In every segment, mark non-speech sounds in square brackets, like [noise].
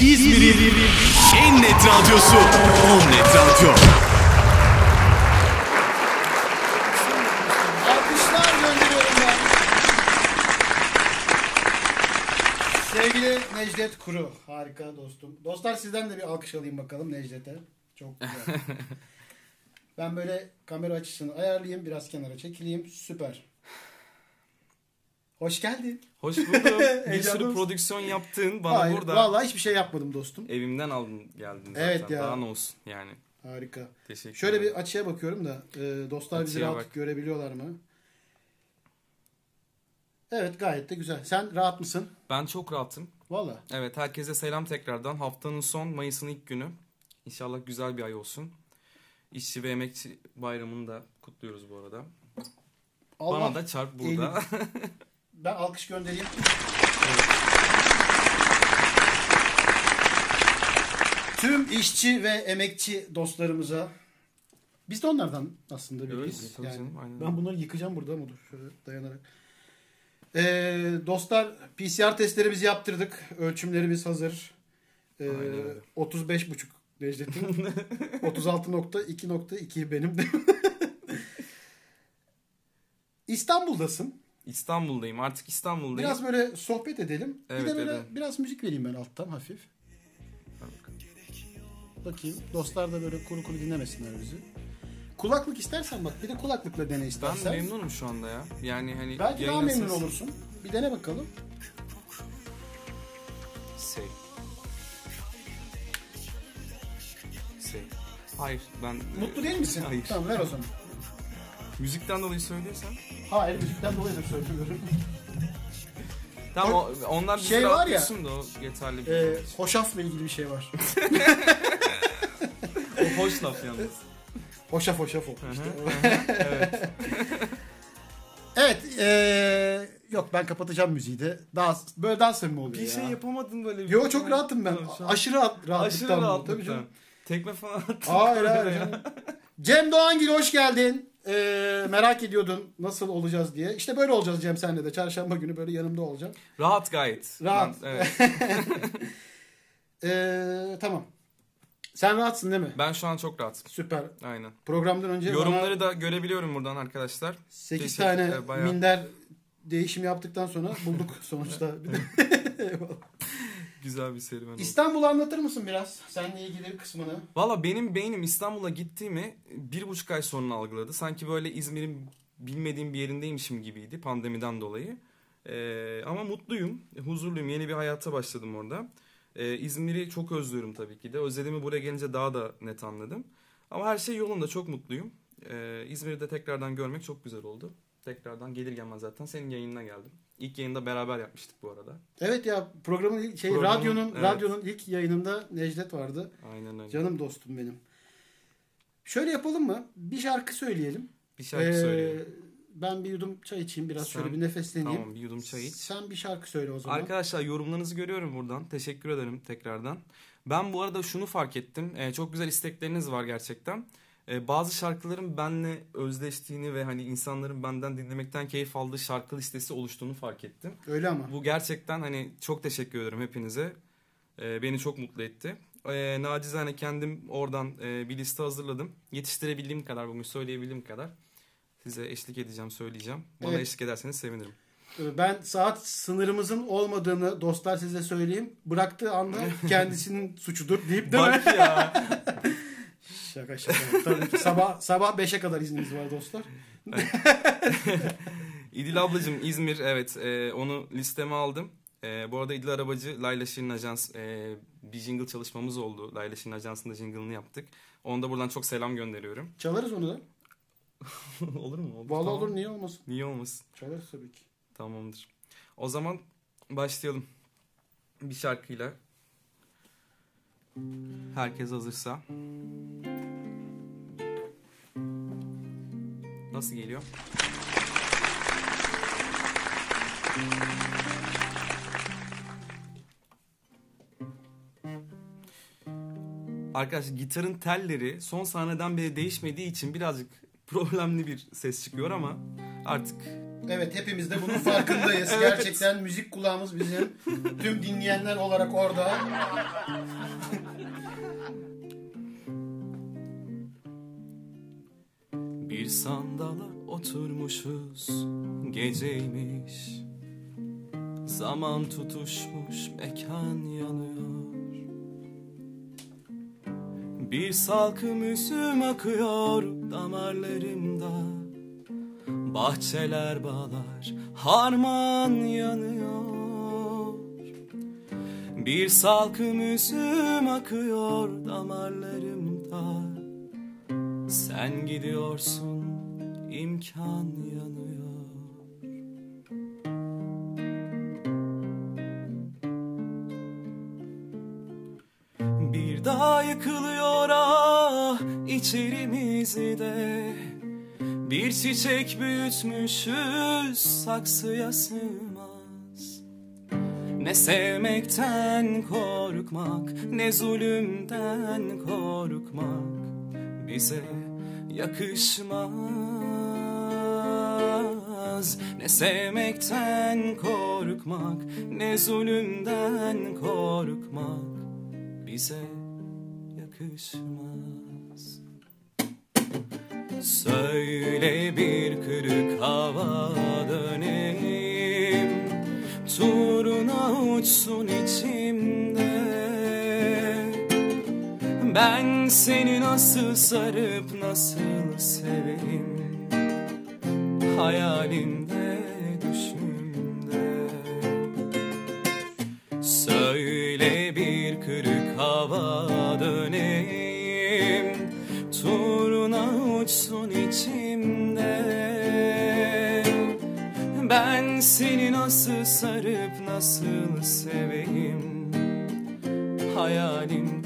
İzmir'in en net radyosu On Net Radyo. Alkışlar gönderiyorum ben. Sevgili Necdet Kuru. Harika dostum. Dostlar sizden de bir alkış alayım bakalım Necdet'e. Çok güzel. [laughs] ben böyle kamera açısını ayarlayayım. Biraz kenara çekileyim. Süper. Hoş geldin. Hoş buldum. [laughs] bir sürü prodüksiyon yaptın. Bana Hayır, burada vallahi hiçbir şey yapmadım dostum. evimden aldın geldin zaten. Evet ya. Daha ne olsun yani. Harika. Teşekkür Şöyle ederim. bir açıya bakıyorum da e, dostlar bizi Açıya rahat bak. görebiliyorlar mı? Evet gayet de güzel. Sen rahat mısın? Ben çok rahatım. Valla. Evet herkese selam tekrardan. Haftanın son Mayıs'ın ilk günü. İnşallah güzel bir ay olsun. İşçi ve emekçi bayramını da kutluyoruz bu arada. Allah Bana da çarp burada. [laughs] Ben alkış göndereyim. Tüm işçi ve emekçi dostlarımıza biz de onlardan aslında Evet, biriyiz. tabii yani aynen. ben bunları yıkacağım burada? Dur şöyle dayanarak. Ee, dostlar PCR testlerimizi yaptırdık. Ölçümlerimiz hazır. Ee, Aynen öyle. 35,5 Necdet'in. 36.2.2 benim de. [laughs] İstanbul'dasın. İstanbul'dayım. Artık İstanbul'dayım. Biraz böyle sohbet edelim. bir Evet, de böyle edelim. biraz müzik vereyim ben alttan hafif. Bakayım. Dostlar da böyle kuru kuru dinlemesinler bizi. Kulaklık istersen bak bir de kulaklıkla dene Ben istersen. memnunum şu anda ya. Yani hani Belki daha memnun ses- olursun. Bir dene bakalım. Say. Say. Hayır ben... Mutlu değil misin? Hayır. Tamam ver o zaman. Müzikten dolayı söylüyorsan. Hayır müzikten dolayı da söylüyorum. [laughs] Tamam o, onlar bizi Şey var ya- da o yeterli bir Ee, hoşafla ilgili bir şey var. [laughs] O hoş laf yalnız. Hoşaf hoşaf o. Hı hı, İşte o. hı hı, evet. [laughs] evet. ee, yok ben kapatacağım müziği de. Daha, böyle daha samimi oluyor Bir ya. şey yapamadın böyle. Yo çok rahatım ben. Tamam, şu an- Aşırı rahat, Aşırı rahatlıktan. Tabii rahatlıktan. canım. Tekme falan attın. Hayır hayır. Cem Doğangil hoş geldin. Ee, merak ediyordun nasıl olacağız diye. İşte böyle olacağız Cem senle de. Çarşamba günü böyle yanımda olacağım. Rahat gayet. Rahat. Ben, evet. [laughs] Ee, tamam. Sen rahatsın değil mi? ben şu an çok rahatım. Süper. Aynen. Programdan önce Yorumları da görebiliyorum buradan arkadaşlar. 8 Teşekkür- tane e, bayağı- minder değişim yaptıktan sonra bulduk sonuçta. [laughs] Bir de-. Güzel bir serüven oldu. İstanbul'u anlatır mısın biraz? Seninle ilgili kısmını. Valla benim beynim İstanbul'a gittiğimi bir buçuk ay sonra algıladı. Sanki böyle İzmir'in bilmediğim bir yerindeymişim gibiydi pandemiden dolayı. Ee, ama mutluyum, huzurluyum. Yeni bir hayata başladım orada. Ee, İzmir'i çok özlüyorum tabii ki de. Özlediğimi buraya gelince daha da net anladım. Ama her şey yolunda, çok mutluyum. Ee, İzmir'i de tekrardan görmek çok güzel oldu. Tekrardan gelir gelmez zaten senin yayınına geldim. İlk yayında beraber yapmıştık bu arada. Evet ya programın şey Programın- radyonun evet. radyonun ilk yayınında Necdet vardı. Aynen öyle. Canım dostum benim. Şöyle yapalım mı? Bir şarkı söyleyelim. Bir şarkı Ee, söyleyeyim. Ben bir yudum çay içeyim biraz Sen- şöyle bir nefesleneyim. Tamam bir yudum çay iç. Sen bir şarkı söyle o zaman. Arkadaşlar yorumlarınızı görüyorum buradan. Teşekkür ederim tekrardan. Ben bu arada şunu fark ettim. Ee, çok güzel istekleriniz var gerçekten. Ee, bazı şarkıların benle özleştiğini ve hani insanların benden dinlemekten keyif aldığı şarkı listesi oluştuğunu fark ettim. Öyle ama. Bu gerçekten hani çok teşekkür ederim hepinize. Ee, beni çok mutlu etti. Ee, nacizane kendim oradan e, bir liste hazırladım. Yetiştirebildiğim kadar bugün söyleyebildiğim kadar size eşlik edeceğim, söyleyeceğim. Bana Evet. eşlik ederseniz sevinirim. Ben saat sınırımızın olmadığını dostlar size söyleyeyim. Bıraktığı anda [laughs] kendisinin suçudur deyip değil mi? Bak ya. [laughs] Şaka şaka. Tabii ki sabah sabah 5'e kadar iznimiz var dostlar. [laughs] İdil ablacığım İzmir evet e, onu listeme aldım. E, bu arada İdil Arabacı Layla Şirin Ajans e, bir jingle çalışmamız oldu. Layla Şirin Ajansı'nda jingle'ını yaptık. Onu da buradan çok selam gönderiyorum. Çalarız onu da. [laughs] olur mu? Olur. Vallahi Tamam. olur niye olmasın? Niye olmasın? Çalarız tabii ki. Tamamdır. O zaman başlayalım. Bir şarkıyla. Herkes hazırsa. Nasıl geliyor? Arkadaşlar gitarın telleri son sahneden beri değişmediği için birazcık problemli bir ses çıkıyor ama artık Evet hepimiz de bunun [laughs] farkındayız. Gerçekten müzik kulağımız bizim. Tüm dinleyenler olarak orada. Bir sandala oturmuşuz. Geceymiş. Zaman tutuşmuş mekan yanıyor. Bir salkım üzüm akıyor damarlarımda. Bahçeler bağlar harman yanıyor. Bir salkım üzüm akıyor damarlarımda sen gidiyorsun imkan yanıyor. Bir daha yıkılıyor ah içerimizde Bir çiçek büyütmüşüz saksıya sığmaz. Ne sevmekten korkmak, ne zulümden korkmak bize yakışmaz. Ne sevmekten korkmak, ne zulümden korkmak bize yakışmaz. Söyle bir kırık hava döneyim Turuna uçsun içimde Ben seni nasıl sarıp nasıl seveyim? Hayalimde düşümde. Söyle bir kırık hava döneyim. Turuna uçsun içimde. Ben seni nasıl sarıp nasıl seveyim? Hayalimde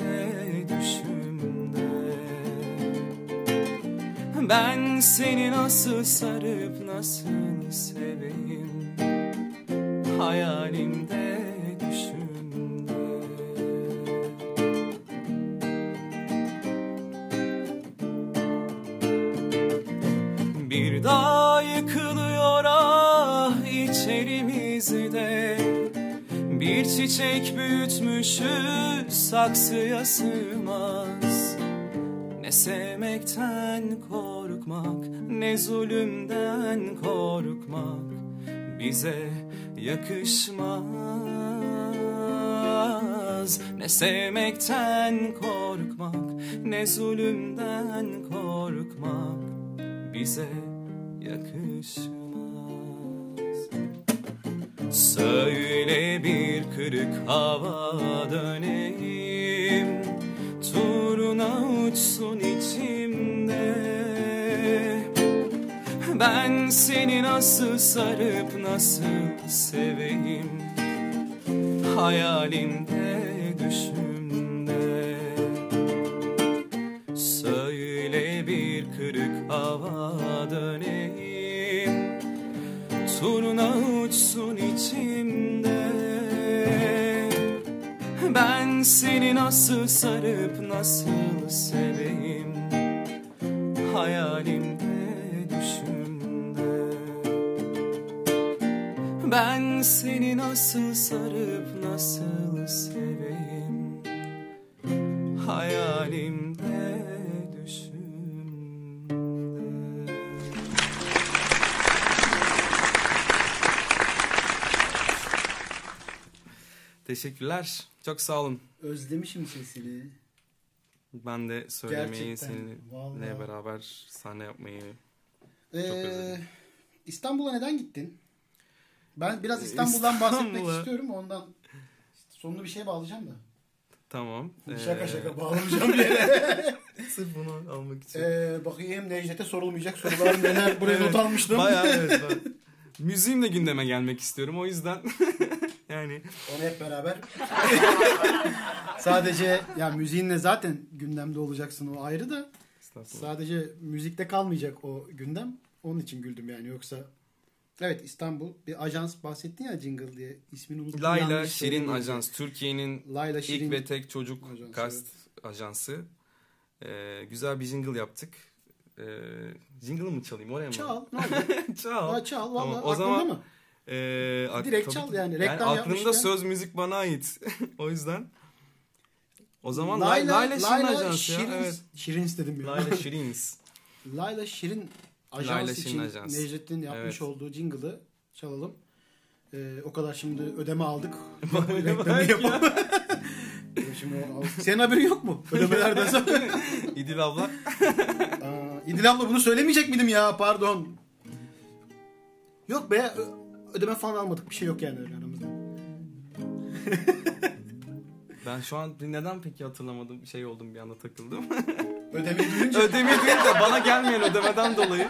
Ben seni nasıl sarıp nasıl seveyim? Hayalimde düşümde Bir daha yıkılıyor ah içerimizde. Bir çiçek büyütmüşüz saksıya sığmaz. Ne sevmekten korkmak ne zulümden korkmak Bize yakışmaz Ne sevmekten korkmak ne zulümden korkmak bize yakışmaz. Söyle bir kırık hava döneyim, turuna uçsun içimde. Ben seni nasıl sarıp nasıl seveyim, hayalimde düşümde. Söyle bir kırık hava döneyim. Turuna uçsun içimde. Ben seni nasıl sarıp nasıl seveyim? Hayalimde düşümde Ben seni nasıl sarıp nasıl seveyim Hayalimde düşümde Teşekkürler. Çok sağ olun. Özlemişim sesini. Ben de söylemeyi Gerçekten, seninle vallahi. beraber sahne yapmayı. Ee, özledim. İstanbul'a neden gittin? Ben biraz İstanbul'dan bahsetmek İstanbul'a- istiyorum. Ondan sonunu bir şeye bağlayacağım da. Tamam. Şaka Ee, şaka bağlamayacağım bir yere. [laughs] Sırf bunu almak için. Ee, bakayım Necdet'e sorulmayacak sorular neler [laughs] buraya not almıştım. Bayağı evet. [laughs] ben- Müziğimle gündeme gelmek istiyorum. O yüzden yani Onu hep beraber. Sadece ya müziğinle zaten gündemde olacaksın o ayrı da sadece müzikte kalmayacak o gündem. Onun için güldüm yani yoksa Evet İstanbul bir ajans bahsettin ya Jingle diye ismini unuttum. Layla Şirin. Ajans. Türkiye'nin Layla Şirin ilk ve tek çocuk Ajansı, kast ajansı. Ee, güzel bir jingle yaptık. Ee, jingle mı çalayım oraya mı? Çal. Ne [laughs] çal. Aa, çal. Valla Tamam, o zaman- mı? Ee, ak- Direkt tabii çal yani, reklam aklımda yapmışken. söz müzik bana ait. [laughs] o yüzden. O zaman Layla, Layla, Layla Şirin Layla Ajansı ya. Şirin, Evet. Şirin istedim ya. Layla [laughs] Şirins. Layla Şirin Ajans Layla için Ajans. Necdet'in yapmış Evet. olduğu jingle'ı çalalım. Ee, o kadar şimdi ödeme aldık. [laughs] Reklamı ya. yapalım. şimdi Senin haberin yok mu? Ödemelerden sonra. [laughs] İdil abla. Aa, İdil abla bunu söylemeyecek miydim ya pardon. Yok be ödeme falan almadık bir şey yok yani öyle aramızda. [laughs] Ben şu an neden peki hatırlamadım şey oldum bir anda takıldım. Ödemeyi duyunca Ödeme değil de bana gelmeyen ödemeden dolayı.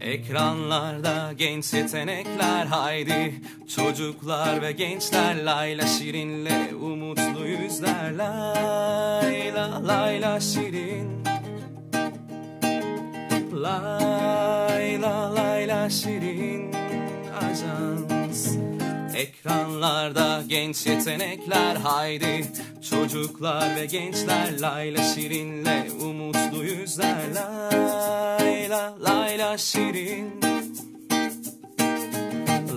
Ekranlarda genç yetenekler haydi. Çocuklar ve gençler Layla Şirin'le umutlu yüzler. Layla Layla Şirin. Layla Layla Şirin. Ajans. Ekranlarda genç yetenekler haydi Çocuklar ve gençler Layla Şirin'le umutlu yüzler Layla Layla Şirin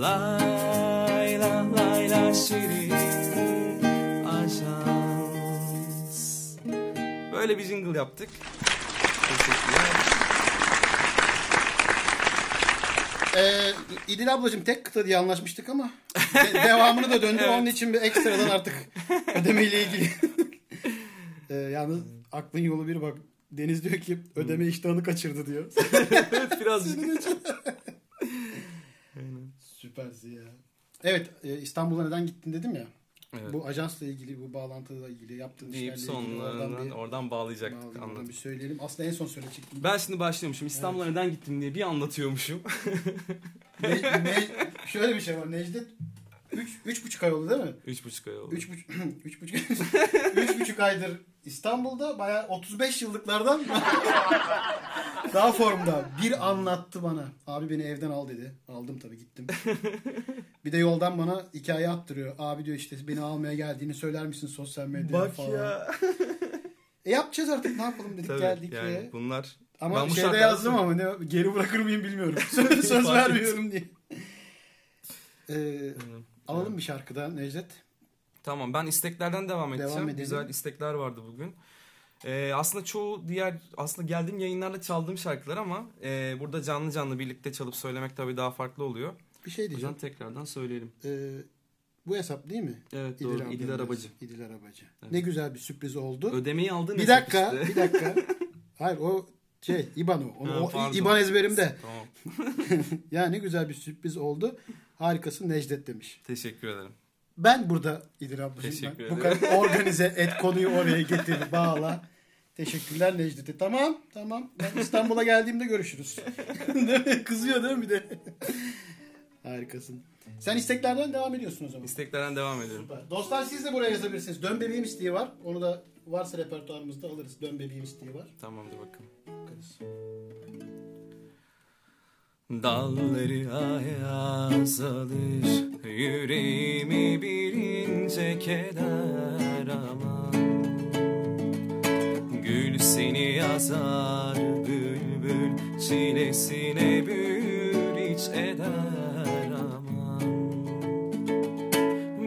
Layla Layla Şirin Ajans Böyle bir jingle yaptık. Teşekkürler. Ee, İdil ablacığım tek kıta diye anlaşmıştık ama de- devamını da döndü. Onun için bir ekstradan artık ödemeyle ilgili. [laughs] ee, yalnız aklın yolu bir bak. Deniz diyor ki ödeme iştahını kaçırdı diyor. [laughs] Birazcık. Süpersin ya. Evet e, İstanbul'a neden gittin dedim ya. Evet. Bu ajansla ilgili, bu bağlantıyla ilgili yaptığın deyip işlerle ilgili oradan bir, oradan bağlayacaktık oradan anladım. bir söyleyelim. Aslında en son söyleyecektim. Ben şimdi başlıyormuşum. İstanbul'a neden gittim diye bir anlatıyormuşum. Ne, ne, şöyle bir şey var. Necdet 3 üç, buçuk ay oldu değil mi? Üç buçuk ay oldu. Üç buçuk, [clears throat] üç buçuk, [clears throat] üç buçuk aydır İstanbul'da bayağı 35 yıllıklardan [laughs] daha formda. Bir anlattı bana. Abi beni evden al dedi. Aldım tabii gittim. Bir de yoldan bana hikaye attırıyor. Abi diyor işte beni almaya geldiğini söyler misin sosyal medyada Bak falan. ya. E yapacağız artık ne yapalım dedik Tabii geldik yani ve. bunlar Ama Ben bu şeyde yazdım ama ne, geri bırakır mıyım bilmiyorum. [laughs] Söz, söz vermiyorum diye. Ee, alalım bir şarkı daha Necdet. Tamam ben isteklerden devam edeceğim. Devam edelim. Güzel istekler vardı bugün. Ee, aslında çoğu diğer aslında geldiğim yayınlarla çaldığım şarkılar ama e, burada canlı canlı birlikte çalıp söylemek tabii daha farklı oluyor. Bir şey O yüzden diyeceğim. tekrardan söyleyelim. Ee, bu hesap değil mi? Evet İdil doğru. İdil Arabacı. İdil Arabacı. Evet. Ne güzel bir sürpriz oldu. Ödemeyi aldın bir dakika, işte. bir dakika. [laughs] Hayır o şey İban o. Onu, Ha, o. İban ezberimde. [laughs] Tamam. [laughs] Ya ne güzel bir sürpriz oldu. Harikasın Necdet demiş. Teşekkür ederim. Ben burada İdil ablacığım. Teşekkür Bu kadar organize et konuyu oraya getir bağla. Teşekkürler Necdet'e. Tamam tamam. Ben İstanbul'a geldiğimde görüşürüz. [laughs] Kızıyor değil mi bir de? Harikasın. Sen isteklerden devam ediyorsun o zaman. İsteklerden devam ediyorum. Süper. Dostlar siz de buraya yazabilirsiniz. Dön bebeğim isteği var. Onu da varsa repertuarımızda alırız. Dön bebeğim isteği var. Tamamdır bakalım. Bakarız. Dalları ayaz alır Yüreğimi bir ince keder aman Gül seni yazar bülbül Çilesine bürüç eder aman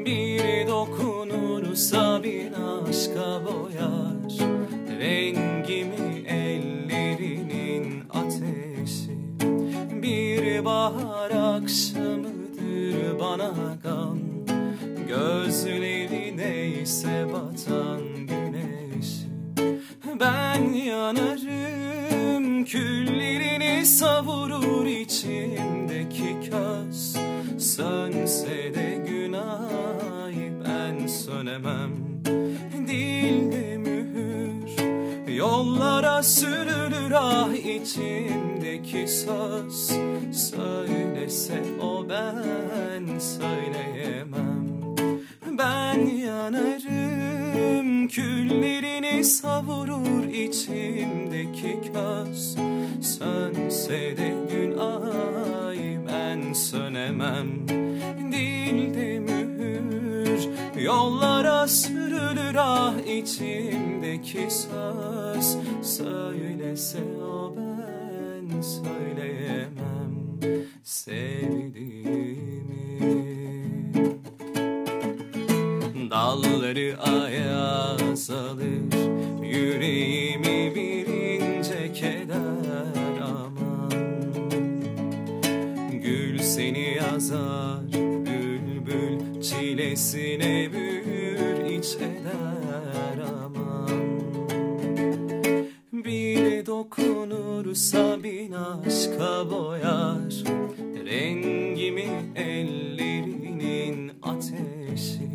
Bir dokunursa bir aşka boyar Rengimi bir bahar akşamıdır bana gam Gözlerine ise batan güneş. Ben yanarım küllerini savurur içimdeki köz. Sönse de günah ben sönemem. Dilde Yollara sürülür ah içimdeki söz. Söylese o ben söyleyemem. Ben yanarım küllerini savurur içimdeki köz. Sönse de gün ay ben sönemem. Dilde mühür Yollara sürülür ah içimdeki söz Söylese o ben söyleyemem Sevdiğimi. Dalları ayaz alır Yüreğimi bir ince keder aman. Gül seni yazar Bülbül çilesine büyür Bir dokunursa bin aşka boyar. Rengimi ellerinin ateşi.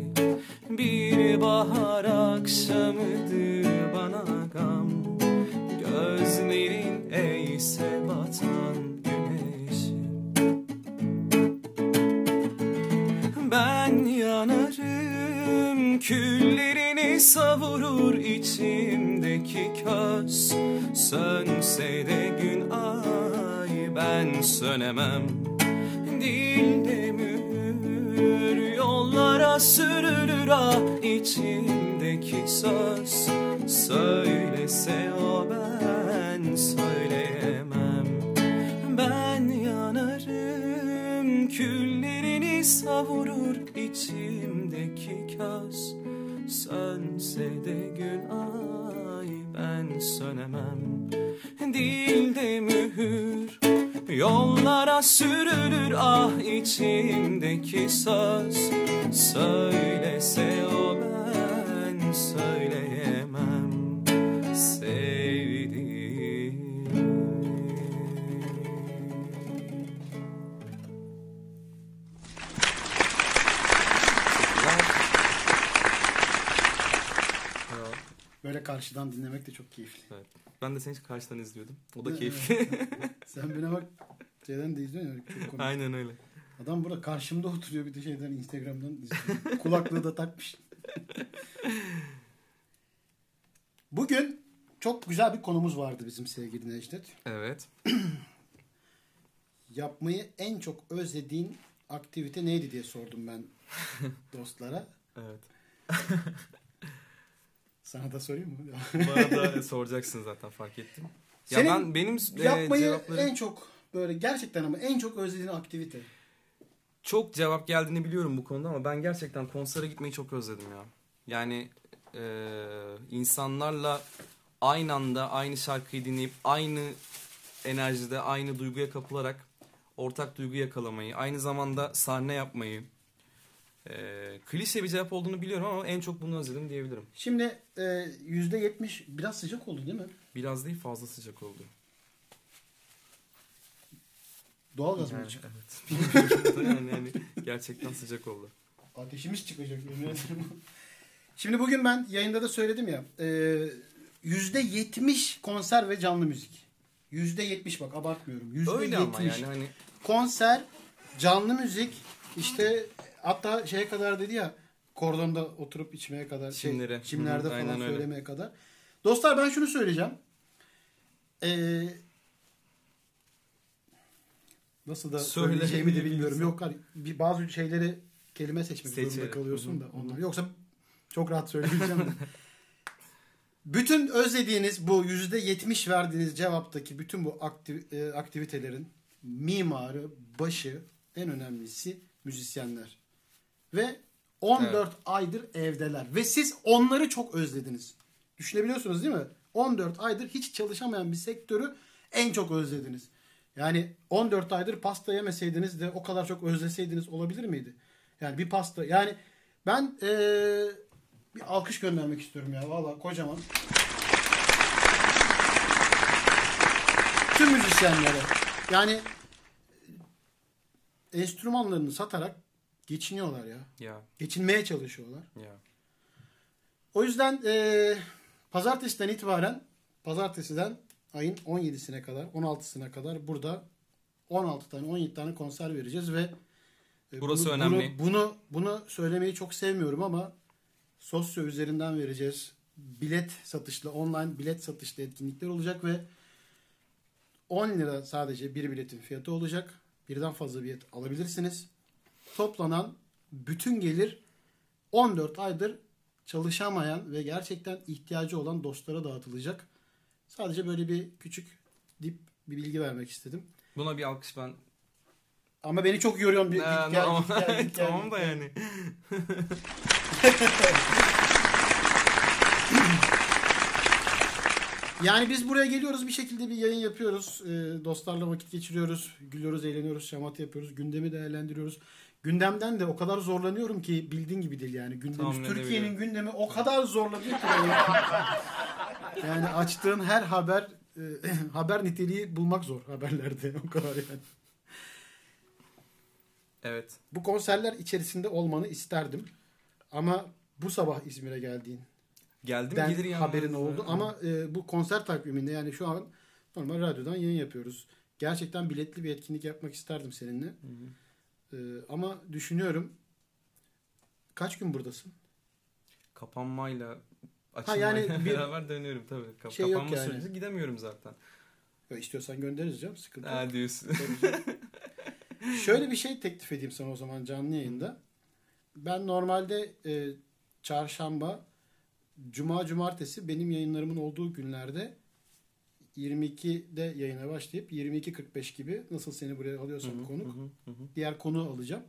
Bir bahar akşamıdır bana gam. Gözlerin eğse batan küllerini savurur içimdeki köz. Sönse de gün ay ben sönemem. Dilde mühür yollara sürülür ah içimdeki söz. Söylese o ben söyleyemem. Ben yanarım savurur içimdeki köz Sönse de gün ay ben sönemem. Dilde mühür yollara sürülür ah içimdeki söz Söylese o ben söyleyemem. Sevdiğim Böyle karşıdan dinlemek de çok keyifli. Evet. Ben de seni karşıdan izliyordum. O da Evet. keyifli. Sen beni bak şeyden de izliyorsun ya. çok komik. Aynen öyle. Adam burada karşımda oturuyor bir de şeyden Instagram'dan izliyor. [laughs] Kulaklığı da takmış. Bugün çok güzel bir konumuz vardı bizim sevgili Necdet. Evet. [clears throat] Yapmayı en çok özlediğin aktivite neydi diye sordum ben [laughs] dostlara. Evet. [laughs] Sana da sorayım mı? Bana da [laughs] soracaksın zaten fark ettim. Ya Senin ben benim e, Yapmayı cevaplarım en çok böyle gerçekten ama en çok özlediğin aktivite. çok cevap geldiğini biliyorum bu konuda ama ben gerçekten konsere gitmeyi çok özledim ya. Yani e, insanlarla aynı anda aynı şarkıyı dinleyip aynı enerjide aynı duyguya kapılarak ortak duygu yakalamayı, aynı zamanda sahne yapmayı. E, klişe bir cevap olduğunu biliyorum ama en çok bunu özledim diyebilirim. Şimdi e, yüzde yetmiş biraz sıcak oldu değil mi? Biraz değil fazla sıcak oldu. Doğalgaz mı Yani, çıktı? evet. [laughs] yani, yani gerçekten sıcak oldu. Ateşimiz çıkacak. Şimdi bugün ben yayında da söyledim ya. e, Yüzde yetmiş konser ve canlı müzik. Yüzde yetmiş bak abartmıyorum. Yüzde Öyle ama yetmiş. yani hani Konser, canlı müzik işte hatta şeye kadar dedi ya kordonda oturup içmeye kadar Çimlere. şey, çimlerde Hı falan aynen öyle. söylemeye kadar. Dostlar ben şunu söyleyeceğim. Ee, nasıl da Söyle. söyleyeceğimi de bilmiyorum. Yok hani bir bazı şeyleri kelime seçmek zorunda Seçelim. kalıyorsun da onlar. Yoksa çok rahat söyleyeceğim de. [laughs] Bütün özlediğiniz bu yüzde yetmiş verdiğiniz cevaptaki bütün bu aktiv- e, aktivitelerin mimarı, başı, en önemlisi müzisyenler. Ve 14 aydır evdeler. Ve siz onları çok özlediniz. Düşünebiliyorsunuz değil mi? 14 aydır hiç çalışamayan bir sektörü en çok özlediniz. Yani 14 aydır pasta yemeseydiniz de o kadar çok özleseydiniz olabilir miydi? Yani bir pasta. Yani ben eee, bir alkış göndermek istiyorum ya. Valla kocaman. Tüm müzisyenlere. Yani enstrümanlarını satarak geçiniyorlar ya. ya Geçinmeye çalışıyorlar. ya. O yüzden eee pazartesiden itibaren pazartesiden ayın 17'sine kadar 16'sına kadar burada 16 tane 17 tane konser vereceğiz ve e, Burası bunu, önemli. Bunu, bunu, bunu söylemeyi çok sevmiyorum ama sosyo üzerinden vereceğiz. Bilet satışlı online bilet satışlı etkinlikler olacak ve 10 lira sadece bir biletin fiyatı olacak. birden fazla bilet alabilirsiniz. Toplanan bütün gelir 14 aydır çalışamayan ve gerçekten ihtiyacı olan dostlara dağıtılacak. Sadece böyle bir küçük dip bir bilgi vermek istedim. Buna bir alkış ben. Ama beni çok yoruyorsun. Bir, Ee, git gel, [laughs] tamam, git gel, git gel, tamam da yani. [laughs] Yani biz buraya geliyoruz bir şekilde bir yayın yapıyoruz. Ee, dostlarla vakit geçiriyoruz. Gülüyoruz, eğleniyoruz, şamata yapıyoruz. Gündemi değerlendiriyoruz. Gündemden de o kadar zorlanıyorum ki bildiğin gibi değil yani. Gündemimiz, Tahmin Türkiye'nin gündemi o kadar zorladı ki. [laughs] yani açtığın her haber e, [laughs] haber niteliği bulmak zor haberlerde. O kadar yani. Evet. Bu konserler içerisinde olmanı isterdim. Ama bu sabah İzmir'e geldiğin Geldim den gelir yani. haberin oldu. Ama e, bu konser takviminde yani şu an normal radyodan yayın yapıyoruz. Gerçekten biletli bir etkinlik yapmak isterdim seninle. E, ama düşünüyorum kaç gün buradasın? Kapanmayla yani açılmayla [laughs] bir- beraber dönüyorum tabii. Kap- Şey kapanma yani. süreci gidemiyorum zaten. Ya istiyorsan göndeririz canım sıkıntı yok. Ha diyorsun. Şöyle bir şey teklif edeyim sana o zaman canlı yayında. Ben normalde e, çarşamba, cuma, cumartesi benim yayınlarımın olduğu günlerde 22'de yayına başlayıp 22.45 gibi nasıl seni buraya alıyorsam konuk diğer konu alacağım.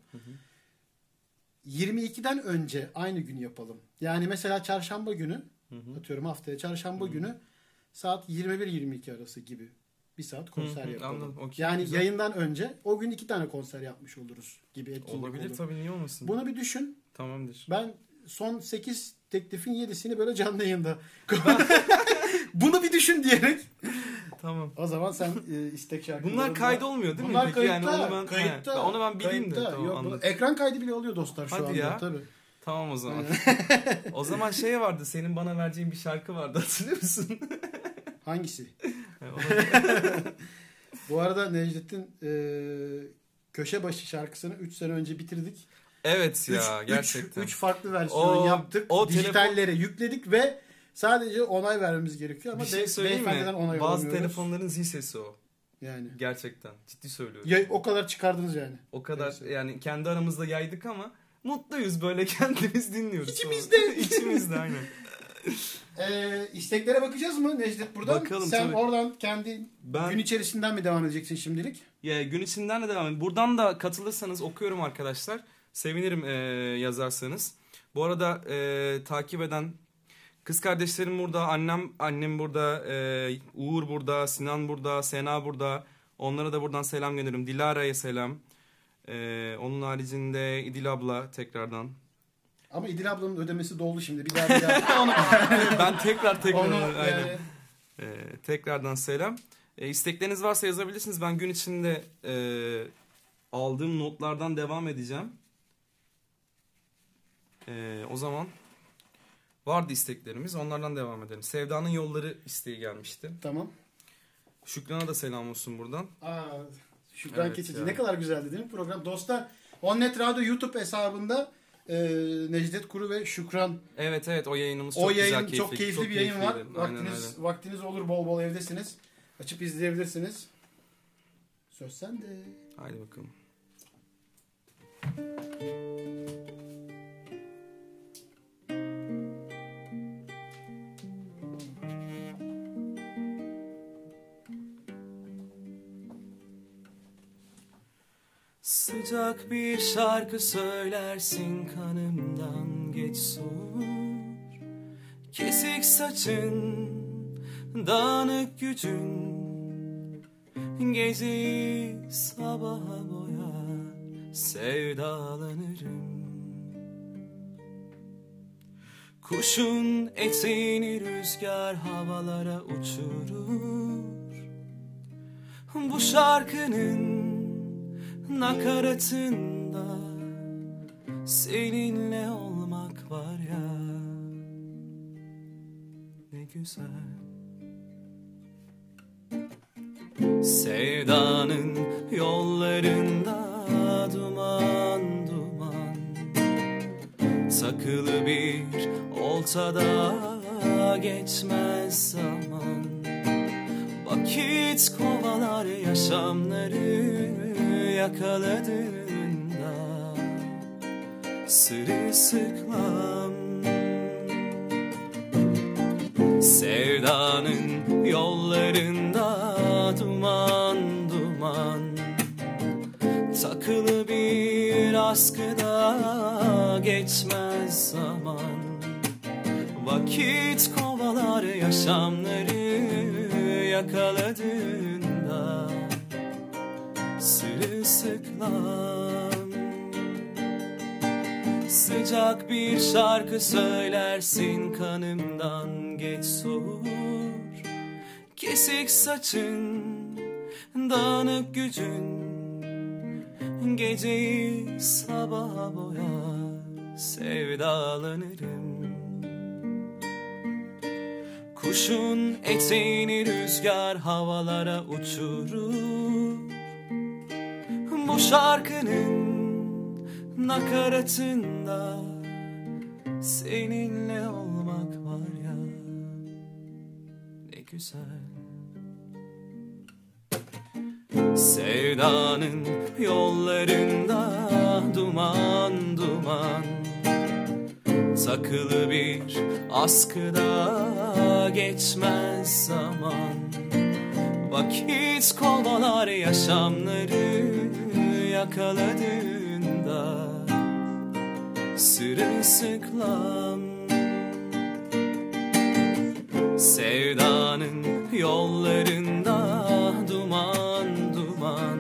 22'den önce aynı gün yapalım. Yani mesela çarşamba günü atıyorum haftaya çarşamba günü saat 21-22 arası gibi bir saat konser Hı hı, yapalım. anladım. Okey, yani güzel. yayından önce o gün iki tane konser yapmış oluruz gibi etkinlik Olabilir olur. tabii niye olmasın. Bunu bir düşün. Tamamdır. Ben son 8 teklifin 7'sini böyle canlı yayında [laughs] [laughs] bunu bir düşün diyerek Tamam. o zaman sen e, istek şarkılarında Bunlar kaydı olmuyor değil mi? Bunlar Peki kayıtta, yani onu ben kayıtta, he, onu ben bileyim de kayıtta. tamam Yok, anladım. ekran kaydı bile alıyor dostlar şu Hadi anda ya. tabii. Tamam o zaman. [laughs] o zaman şey vardı senin bana vereceğin bir şarkı vardı hatırlıyor musun? [laughs] Hangisi? [laughs] Bu arada Necdet'in e, köşe başı şarkısını 3 sene önce bitirdik. evet ya 3 gerçekten. 3 farklı versiyon O- yaptık. o Dijitallere yükledik ve sadece onay vermemiz gerekiyor ama bir şey söyleyeyim beyefendiden mi? onay Bazı telefonların zil sesi o. yani Gerçekten. Ciddi söylüyorum. ya, o kadar çıkardınız yani. o kadar Neyse. yani kendi aramızda yaydık ama mutluyuz böyle [laughs] kendimiz dinliyoruz. İçimizde. [laughs] İçimizde aynen. Ee, isteklere bakacağız mı Necdet buradan? Bakalım, Sen tabii. oradan kendi Ben gün içerisinden mi devam edeceksin şimdilik? Ya gün içinden de devam edin. Buradan da katılırsanız okuyorum arkadaşlar. Sevinirim e, yazarsanız. Bu arada e, takip eden kız kardeşlerim burada, annem annem burada, e, Uğur burada, Sinan burada, Sena burada. Onlara da buradan selam gönderiyorum. Dilara'ya selam. E, onun haricinde İdil abla tekrardan. Ama İdil ablanın ödemesi doldu şimdi. Bir daha bir [laughs] daha. [laughs] ben tekrar tekrar Onu aynen. yani Ee, tekrardan selam. Ee, istekleriniz varsa yazabilirsiniz. Ben gün içinde e, aldığım notlardan devam edeceğim. Ee, o zaman vardı isteklerimiz. Onlardan devam edelim. Sevda'nın yolları isteği gelmişti. tamam. Şükran'a da selam olsun buradan. Aa, Şükran Evet Keçici. ya. Ne kadar güzeldi değil mi program? Dostlar Onnet Radyo YouTube hesabında e, Necdet Kuru ve Şükran Evet evet o yayınımız çok o güzel, yayın keyifli. çok keyifli bir yayın var. keyifliydi. Aynen Vaktiniz öyle. vaktiniz olur bol bol evdesiniz. Açıp izleyebilirsiniz. Söz sende. Haydi bakalım. Sıcak bir şarkı söylersin kanımdan geç soğur Kesik saçın, dağınık gücün Geceyi sabaha boyar sevdalanırım. Kuşun eteğini rüzgar havalara uçurur. Bu şarkının nakaratında Seninle olmak var ya. Ne güzel. Sevdanın yollarında duman duman Takılı bir oltada geçmez zaman. Vakit kovalar yaşamları yakaladığında Sırılsıklam Sevdanın yollarında duman duman Takılı bir askıda geçmez zaman. Vakit kovalar yaşamları yakaladığında Sırılsıklam Sıcak bir şarkı söylersin kanımdan geç soğur. Kesik saçın, dağınık gücün Geceyi sabaha boyar sevdalanırım. Kuşun eteğini rüzgar havalara uçurur Bu şarkının nakaratında Seninle olmak var ya ne güzel. Sevdanın yollarında duman duman Takılı bir askıda geçmez zaman. Vakit kovalar yaşamları yakaladığında Sırılsıklam Sevdanın yollarında duman duman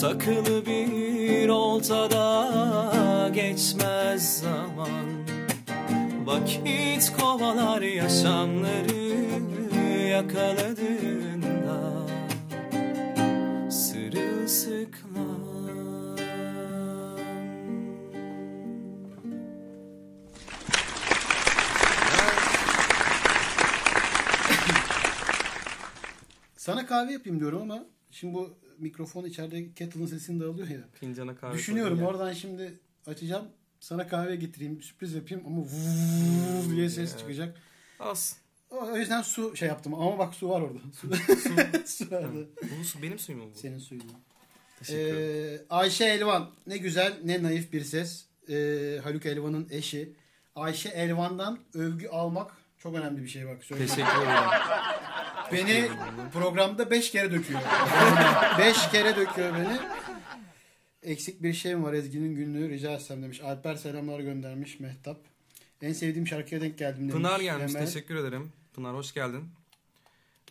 Takılı bir oltada geçmez zaman. Vakit kovalar yaşamları yakaladığında Sana kahve yapayım diyorum ama şimdi bu mikrofon içeride kettle'ın sesini de alıyor ya. Fincana kahve Düşünüyorum ya. oradan şimdi açacağım. Sana kahve getireyim, sürpriz yapayım ama vuuu diye ses Evet. çıkacak. Az. O o yüzden su şey yaptım ama bak su var orada. Su, su [laughs] vardı. Bu su benim suyum mu bu? Senin suyun. Teşekkür ederim. Ee, Ayşe Elvan ne güzel ne naif bir ses. Ee, Haluk Elvan'ın eşi. Ayşe Elvan'dan övgü almak çok önemli bir şey bak. söyleyeyim. Teşekkür ederim. [laughs] Beni programda 5 kere döküyor. [laughs] 5 kere döküyor beni. Eksik bir şey mi var Ezgi'nin günlüğü rica etsem demiş. Alper selamlar göndermiş Mehtap. En sevdiğim şarkıya denk geldim demiş. Pınar gelmiş. Emel. Teşekkür ederim. Pınar hoş geldin.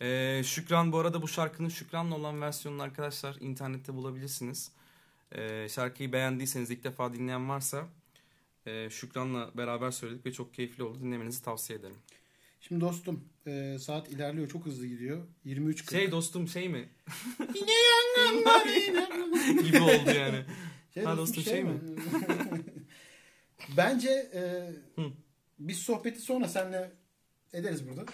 Ee, Şükran bu arada bu şarkının Şükran'la olan versiyonunu arkadaşlar internette bulabilirsiniz. Ee, şarkıyı beğendiyseniz ilk defa dinleyen varsa e, Şükran'la beraber söyledik ve çok keyifli oldu. Dinlemenizi tavsiye ederim. Şimdi dostum e, saat ilerliyor çok hızlı gidiyor. 23.40. Şey dostum şey mi? [laughs] Gibi oldu yani. Şey Ha, dostum, şey şey mi? [laughs] Bence e, Hı. biz sohbeti sonra seninle ederiz burada. [laughs]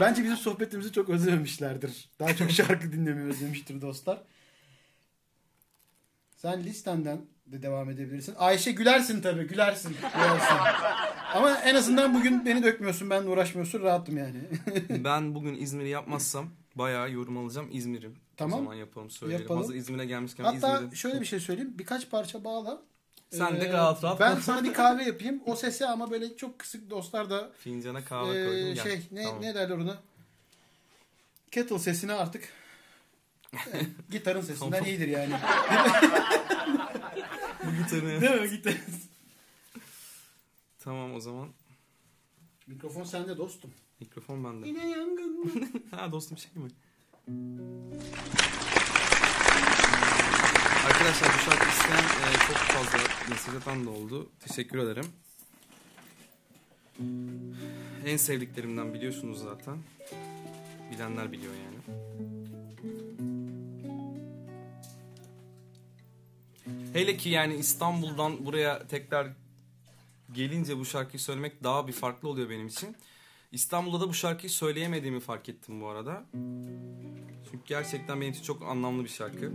Bence bizim sohbetimizi çok özlememişlerdir. Daha çok şarkı dinlemeyi özlemiştir dostlar. Sen listenden de devam edebilirsin. Ayşe gülersin tabii. Gülersin. gülersin. Ama en azından bugün beni dökmüyorsun. Benle uğraşmıyorsun. Rahatım yani. [laughs] Ben bugün İzmir'i yapmazsam bayağı yorum alacağım İzmir'i. Tamam. O zaman yapalım söyleyelim. Yapalım. Hazır İzmir'e gelmişken Hatta İzmir'i. şöyle bir şey söyleyeyim. Birkaç parça bağla. Sen de Ee, rahat rahat Ben sana bir kahve yapayım. O sesi ama böyle çok kısık dostlar da Fincana kahve ee, koydum. Gel. şey ne Tamam. ne derler ona? Kettle sesini artık e, [laughs] gitarın sesinden Tamam. iyidir yani. [laughs] Bu gitarı. Değil mi gitar? tamam o zaman. Mikrofon sende dostum. Mikrofon bende. Yine yangın mı? [laughs] ha dostum şey mi? Arkadaşlar bu şarkı isteyen e, çok fazla mesaj atan da oldu. Teşekkür ederim. En sevdiklerimden biliyorsunuz zaten. Bilenler biliyor yani. Hele ki yani İstanbul'dan buraya tekrar gelince bu şarkıyı söylemek daha bir farklı oluyor benim için. İstanbul'da da bu şarkıyı söyleyemediğimi fark ettim bu arada. Çünkü gerçekten benim için çok anlamlı bir şarkı.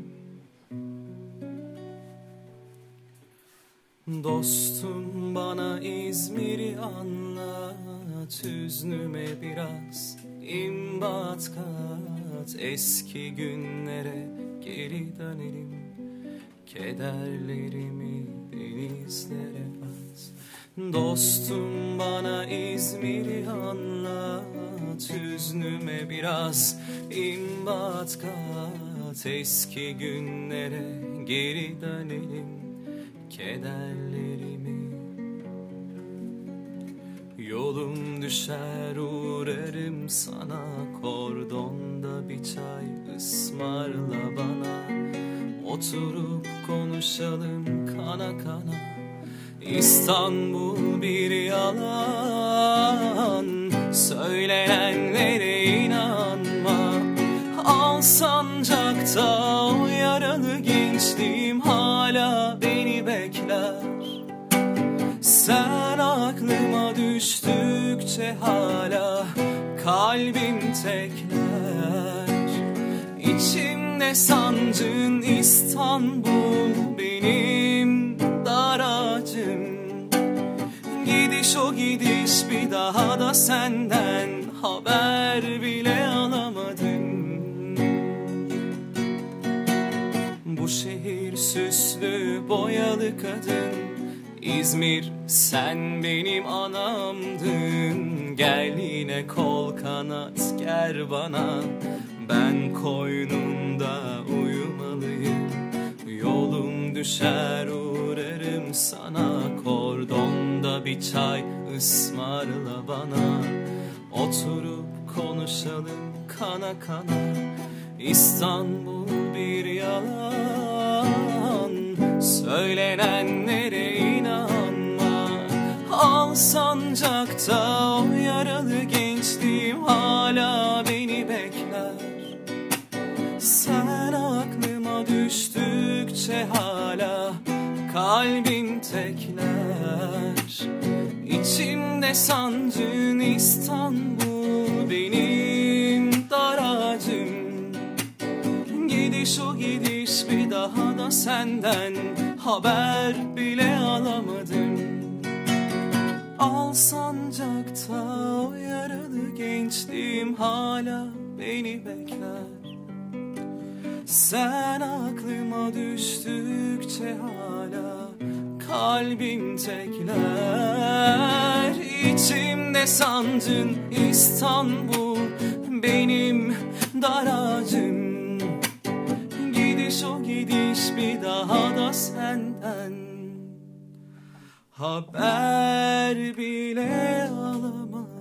Dostum bana İzmir'i anlat. Hüznüme biraz imbat kat. Eski günlere geri dönelim. Kederlerimi denizlere at. Dostum bana İzmir'i anlat. Hüznüme biraz imbat kat. Eski günlere geri dönelim Kederlerimi. Yolum düşer uğrarım sana. Kordonda bir çay ısmarla bana. Oturup konuşalım kana kana. İstanbul bir yalan. Söylenenlere inanma. Al sancakta sen aklıma düştükçe hala kalbim tekler. İçimde sancın İstanbul benim daracım Gidiş o gidiş bir daha da senden haber bile alamadım. Bu şehir süslü boyalı kadın İzmir sen benim anamdın. Gel yine kol kanat ger bana. Ben koynunda uyumalıyım. Yolum düşer uğrarım sana. Kordonda bir çay ısmarla bana. Oturup konuşalım kana kana. İstanbul bir yalan. Söylenenlere inanma Al sancakta o yaralı gençliğim hala beni bekler. Sen aklıma düştükçe hala kalbim tekler. İçimde sancın İstanbul benim daracım Gidiş o gidiş bir daha da senden haber bile alamadım Al sancakta o yaralı gençliğim hala beni bekler. Sen aklıma düştükçe hala kalbim tekler. İçimde sancın İstanbul benim daracım Gidiş o gidiş bir daha da senden Haber bile alamadım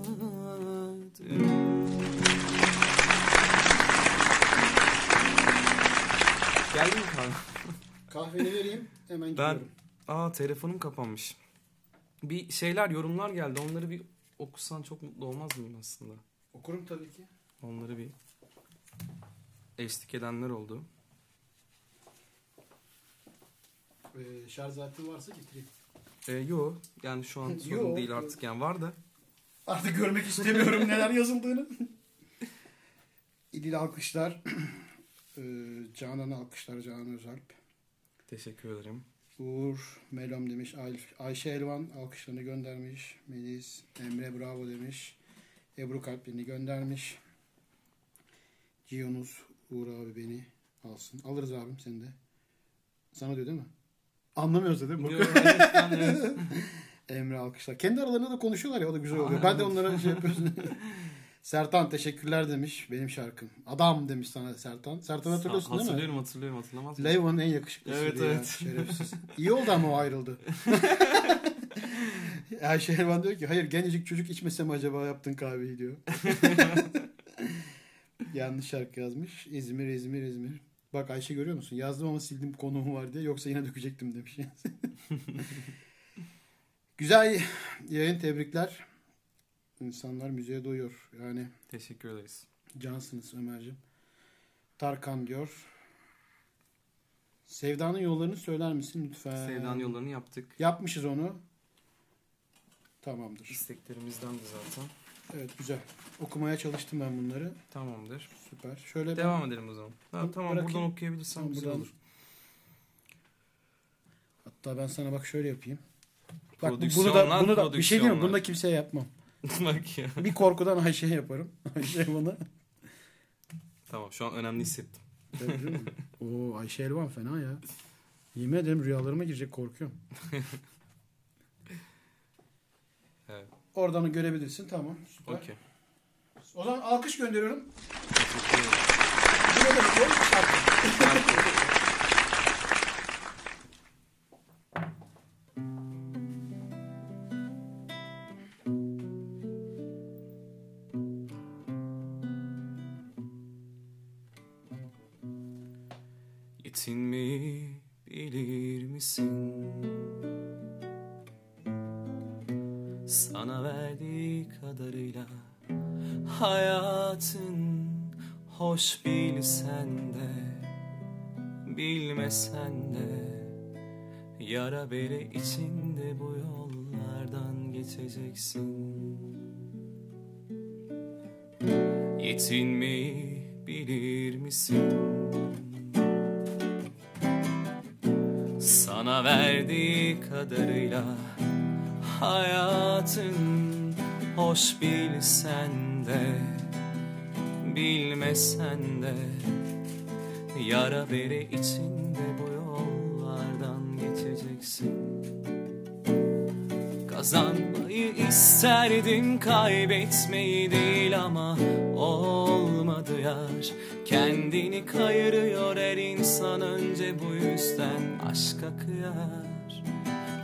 Geldin mi kahve? Kahveni vereyim hemen Ben... gidiyorum. Aa telefonum kapanmış. Bir şeyler yorumlar geldi. Onları bir okusan çok mutlu olmaz mıyım aslında? Okurum tabii ki. Onları bir eşlik edenler oldu. Ee, şarj aletin varsa getireyim. Ee, yo yani şu an [laughs] Yo. sorun değil artık yani var da. Artık görmek istemiyorum [laughs] neler yazıldığını. İdil alkışlar. Ee, [clears throat] Canan alkışlar Canan Özalp. Teşekkür ederim. Uğur Melom demiş. Ay- Ayşe Elvan alkışlarını göndermiş. Melis Emre bravo demiş. Ebru kalplerini göndermiş. Ciyonuz Uğur abi beni alsın. Alırız abim seni de. Sana diyor değil mi? Anlamıyorsa değil mi? Yo, evet, ben evet. Emre alkışlar. Kendi aralarında da konuşuyorlar ya o da güzel oluyor. Ben de onlara şey yapıyorum. [laughs] Sertan teşekkürler demiş benim şarkım. Adam demiş sana Sertan. Sertan hatırlıyorsun değil mi? Hatırlıyorum hatırlıyorum hatırlamaz? Leyvan'ın en yakışıklısı Evet, ya, evet. şerefsiz. İyi oldu ama o ayrıldı. [laughs] Ayşe Elvan diyor ki hayır gencecik çocuk içmesem acaba yaptın kahveyi diyor. [laughs] Yanlış şarkı yazmış. İzmir, İzmir, İzmir. Bak Ayşe görüyor musun? Yazdım ama sildim konuğum var diye. Yoksa yine dökecektim demiş. [laughs] Güzel yayın tebrikler. İnsanlar müziğe doyuyor. Yani Teşekkür ederiz. cansınız Ömerciğim. Tarkan diyor. Sevdanın yollarını söyler misin lütfen? Sevdan yollarını yaptık. Yapmışız onu. Tamamdır. İsteklerimizden de zaten. Evet güzel. Okumaya çalıştım ben bunları. Tamamdır. Süper. Şöyle Devam edelim o zaman. Ha, Bu- tamam bırakayım. buradan okuyabilirsen Tamam, güzel buradan. olur. Hatta ben sana bak şöyle yapayım. Bak bu- bunu da bunu da bir şey diyeyim mi? Bunu da [laughs] kimseye yapmam. Bak ya. Bir korkudan [laughs] Ayşe yaparım. Ayşe bana. Tamam şu an önemli hissettim. Tabii? [laughs] Oo Ayşe Elvan fena ya. Yemin ederim rüyalarıma girecek korkuyorum. Evet. Oradan görebilirsin tamam süper. Okey. O zaman alkış gönderiyorum. Teşekkür ederim. Yara bere içinde bu yollardan geçeceksin. Yetinmeyi bilir misin? Sana verdiği kadarıyla hayatın hoş bilsen de bilmesen de yara bere içinde Kazanmayı isterdim kaybetmeyi değil ama olmadı yar. Kendini kayırıyor her insan önce bu yüzden aşka kıyar.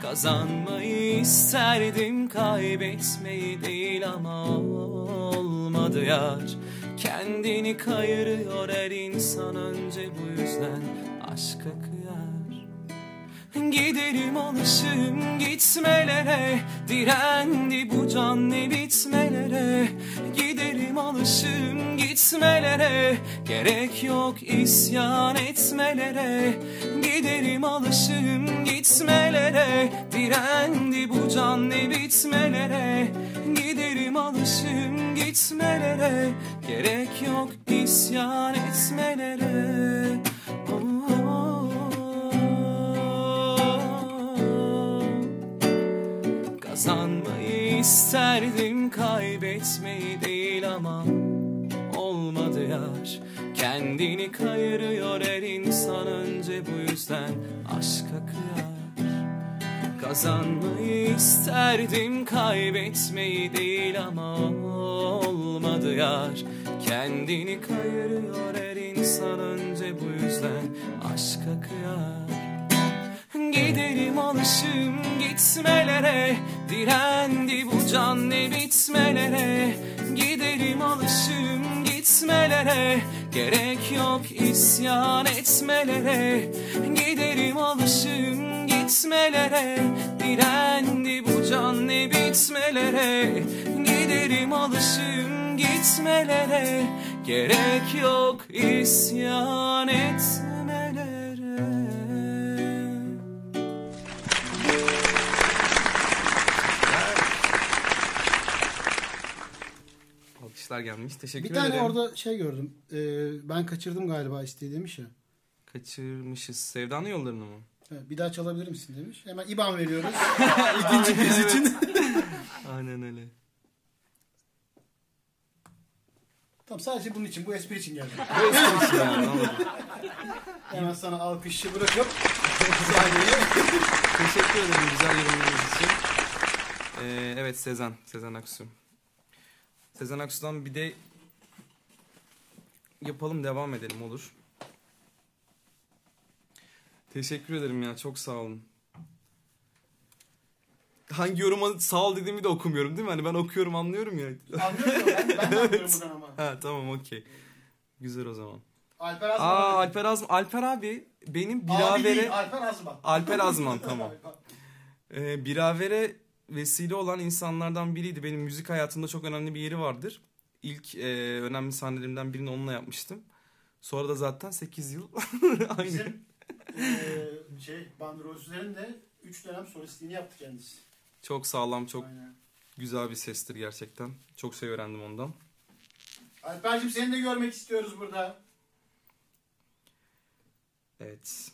Kazanmayı isterdim kaybetmeyi değil ama olmadı yar. Kendini kayırıyor her insan önce bu yüzden aşka kıyar Giderim alışım gitmelere. Direndi bu can ne bitmelere. Giderim alışım gitmelere. Gerek yok isyan etmelere. Giderim alışım gitmelere. Direndi bu can ne bitmelere. Giderim alışım gitmelere. Gerek yok isyan etmelere İsterdim kaybetmeyi değil ama olmadı yar Kendini kayırıyor her insan önce bu yüzden aşka kıyar. Kazanmayı isterdim kaybetmeyi değil ama olmadı yar Kendini kayırıyor her insan önce bu yüzden aşka kıyar Giderim alışım gitmelere. Direndi bu can ne bitmelere. Giderim alışım gitmelere. Gerek yok isyan etmelere. Giderim alışım gitmelere. Direndi bu can ne bitmelere. Giderim alışım gitmelere. Gerek yok isyan etmelere Alkışlar gelmiş. Teşekkür Bir tane ederim. orada şey gördüm. Ee, ben kaçırdım galiba isteği demiş ya. Kaçırmışız. Sevdanın yollarını mı? Evet, bir daha çalabilir misin demiş. Hemen IBAN veriyoruz. [laughs] İkinci kez için. [laughs] Aynen öyle. tamam sadece bunun için, bu espri için geldim. Bu yani, anladım. [laughs] Hemen sana alkışı bırakıp Teşekkür ederim güzel yorumlarınız için. Ee, evet Sezen. Sezen Aksu. Sezen Aksu'dan bir de yapalım devam edelim olur. Teşekkür ederim ya çok sağ olun. Hangi yoruma sağ ol dediğimi de okumuyorum değil mi? Hani ben okuyorum anlıyorum ya. anlıyorum. Ben, ben de [laughs] anlıyorum buradan ama. ha tamam okey. Güzel o zaman. Alper Azman. Aa Alper Azman. Alper abi benim Abi biravere... değil, Alper Azman. Alper Azman tamam. [laughs] Ee, biravere vesile olan insanlardan biriydi. Benim müzik hayatımda çok önemli bir yeri vardır. İlk e, önemli sahnelerimden birini onunla yapmıştım. Sonra da zaten 8 yıl [laughs] aynı. Bizim eee şey, bandrolsüzlerin de 3 dönem solistliğini yaptı kendisi. Çok sağlam, çok Aynen. güzel bir sestir gerçekten. Çok şey öğrendim ondan. Alper'cim seni de görmek istiyoruz burada. Evet.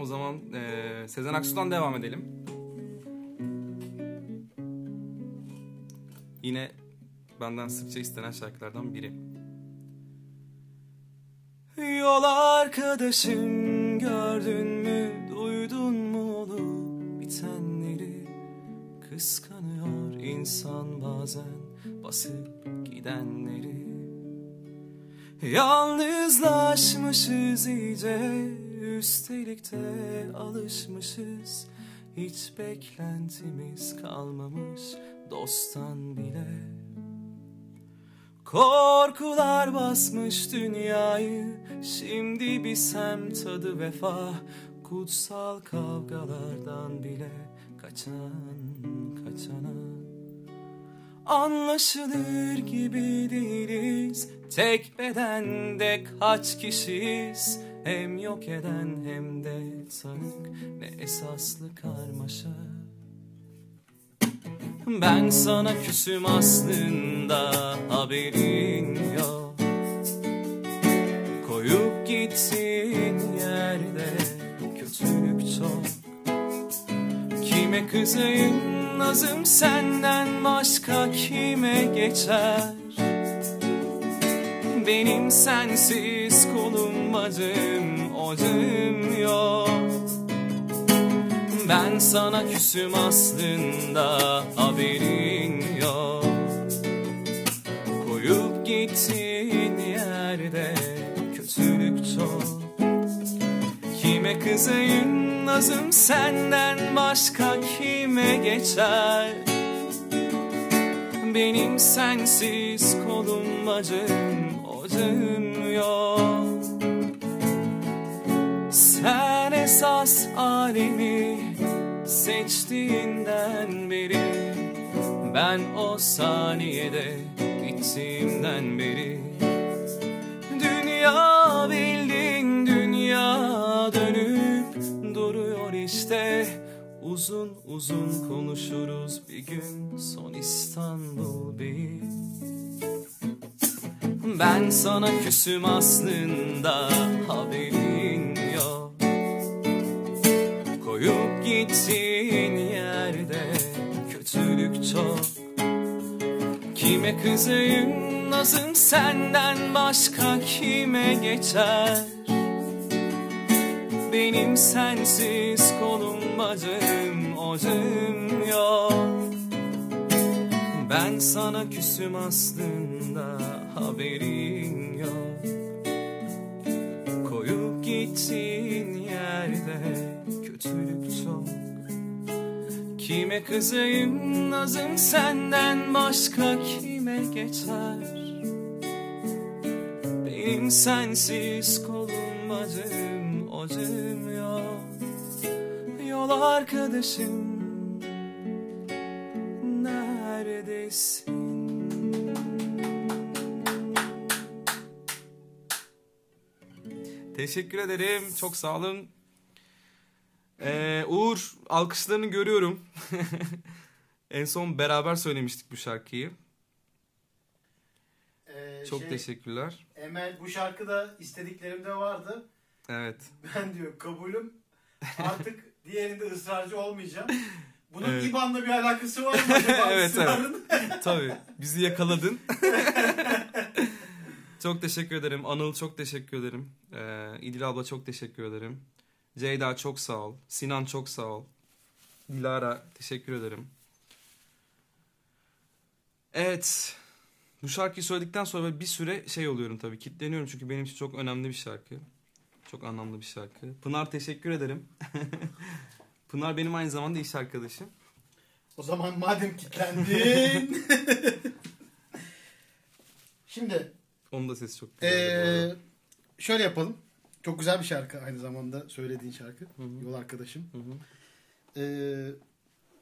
O zaman e, Sezen Aksu'dan devam edelim. Yine benden sıkça istenen şarkılardan biri. Yol arkadaşım gördün mü duydun mu olup bitenleri Kıskanıyor insan bazen basıp gidenleri Yalnızlaşmışız iyice üstelik de alışmışız. Hiç beklentimiz kalmamış dosttan bile. Korkular basmış dünyayı Şimdi bir sem tadı vefa. Kutsal kavgalardan bile Kaçan kaçana. Anlaşılır gibi değiliz Tek bedende kaç kişiyiz Hem yok eden hem de tanık. Ne esaslı karmaşa. Ben sana küsüm aslında haberin yok. Koyup gitsin yerde kötülük çok. Kime kızayım nazım senden başka kime geçer Benim sensiz kolum bacım ocağım yok. Ben sana küsüm aslında haberin yok. Koyup gittiğin yerde kötülük çok. Kime kızayım nazım senden başka kime geçer? Benim sensiz kolum bacım yok Sen esas alemi seçtiğinden beri Ben o saniyede gittiğimden beri. Dünya bildin dünya dönüp duruyor işte Uzun uzun konuşuruz bir gün son İstanbul Bey Ben sana küsüm aslında haberin yok. Koyup gittiğin yerde kötülük çok. Kime kızayım nazım senden başka kime geçer? Benim sensiz kolum bacım ocağım yok. Ben sana küsüm aslında haberin yok. Koyup gittiğin yerde kötülük çok. Kime kızayım nazım senden başka kime geçer? Benim sensiz kolum bacım ocağım yok. Yol arkadaşım neredesin? Teşekkür ederim. Çok sağ olun. Ee, Uğur alkışlarını görüyorum. [laughs] en son beraber söylemiştik bu şarkıyı. Ee, Çok şey, teşekkürler. Emel bu şarkıda istediklerimde vardı. Evet. [laughs] Ben diyor kabulüm. Artık [laughs] diğerinde ısrarcı olmayacağım. Bunun Evet. İBAN'la bir alakası var mı acaba? Evet, ısrarın? Tabii. Bizi yakaladın. Çok teşekkür ederim. Anıl çok teşekkür ederim. Ee, İdil abla çok teşekkür ederim. Ceyda çok sağ ol. Sinan çok sağ ol. Dilara teşekkür ederim. Evet. Bu şarkıyı söyledikten sonra bir süre şey oluyorum tabii. Kitleniyorum çünkü benim için çok önemli bir şarkı. Çok anlamlı bir şarkı. Pınar teşekkür ederim. [laughs] Pınar benim aynı zamanda iş arkadaşım. O zaman madem kilitlendin. [laughs] Şimdi Onun da sesi çok güzel. ee, şöyle yapalım. Çok güzel bir şarkı aynı zamanda söylediğin şarkı. Hı hı. Yol arkadaşım. Hı hı. Ee,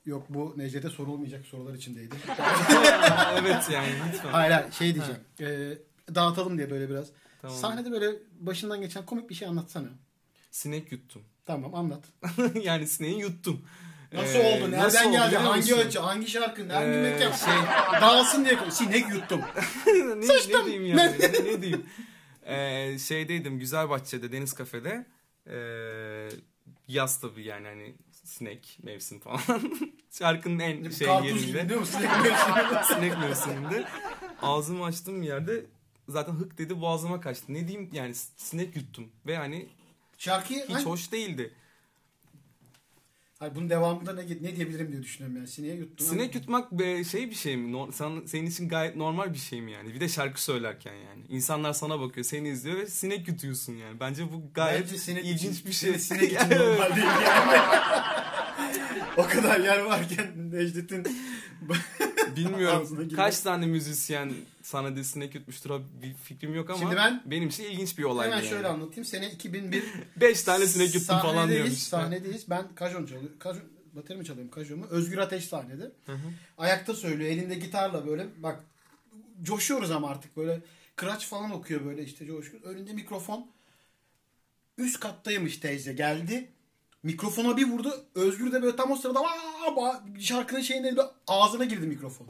yok bu Necdet'e sorulmayacak sorular içindeydi. [laughs] evet yani lütfen. hayır hayır şey diyeceğim. Ee, dağıtalım diye böyle biraz. Tamam. Sahnede böyle başından geçen komik bir şey anlatsana. Sinek yuttum. Tamam anlat. [laughs] yani sineği yuttum. Nasıl Ee, oldu? Nereden nasıl oldu geldi? biliyor Hangi ölçü? Hangi şarkı? Hangi Ee, mekan? şey- [laughs] Dağılsın diye. Sinek yuttum. [laughs] ne, ne Sıçtım. diyeyim yani? ne, [laughs] ne diyeyim? Ee, şeydeydim Güzelbahçe'de Deniz Kafe'de. Ee, yaz tabii yani hani sinek mevsim falan. Şarkının en şey yerinde. sinek mevsiminde. Ağzımı açtığım yerde zaten hık dedi boğazıma kaçtı. Ne diyeyim yani sinek yuttum. Ve hani Şarkıyı hiç hangi- hoş değildi. Hayır, bunun devamında ne, ne diyebilirim diye düşünüyorum yani. Sineğe yuttum. Sinek yutmak be- şey bir şey mi? No- sen- senin için gayet normal bir şey mi yani? Bir de şarkı söylerken yani. İnsanlar sana bakıyor, seni izliyor ve sinek yutuyorsun yani. Bence bu gayet Bence sinek ilginç için- bir şey. Sinek [laughs] için normal değil yani. [laughs] o kadar yer varken Necdet'in Bilmiyorum kaç tane müzisyen sana yutmuştur o bir fikrim yok ama Şimdi ben- benim için ilginç bir olay. hemen yani. şöyle anlatayım. Sene 2001 [laughs] Beş tane sinek yuttum falan diyormuş. Sahnedeyiz. Ben kajon çalıyorum. Kajon, bateri mi çalıyorum kajomu? Özgür Ateş sahnede. Hı hı. Ayakta söylüyor. Elinde gitarla böyle. Bak coşuyoruz ama artık böyle. Kıraç falan okuyor böyle işte coşku. Önünde mikrofon. Üst kattaymış teyze. Geldi. Mikrofona bir vurdu. Özgür de böyle tam o sırada "Aa!" şarkının şeyinde ağzına girdi mikrofon.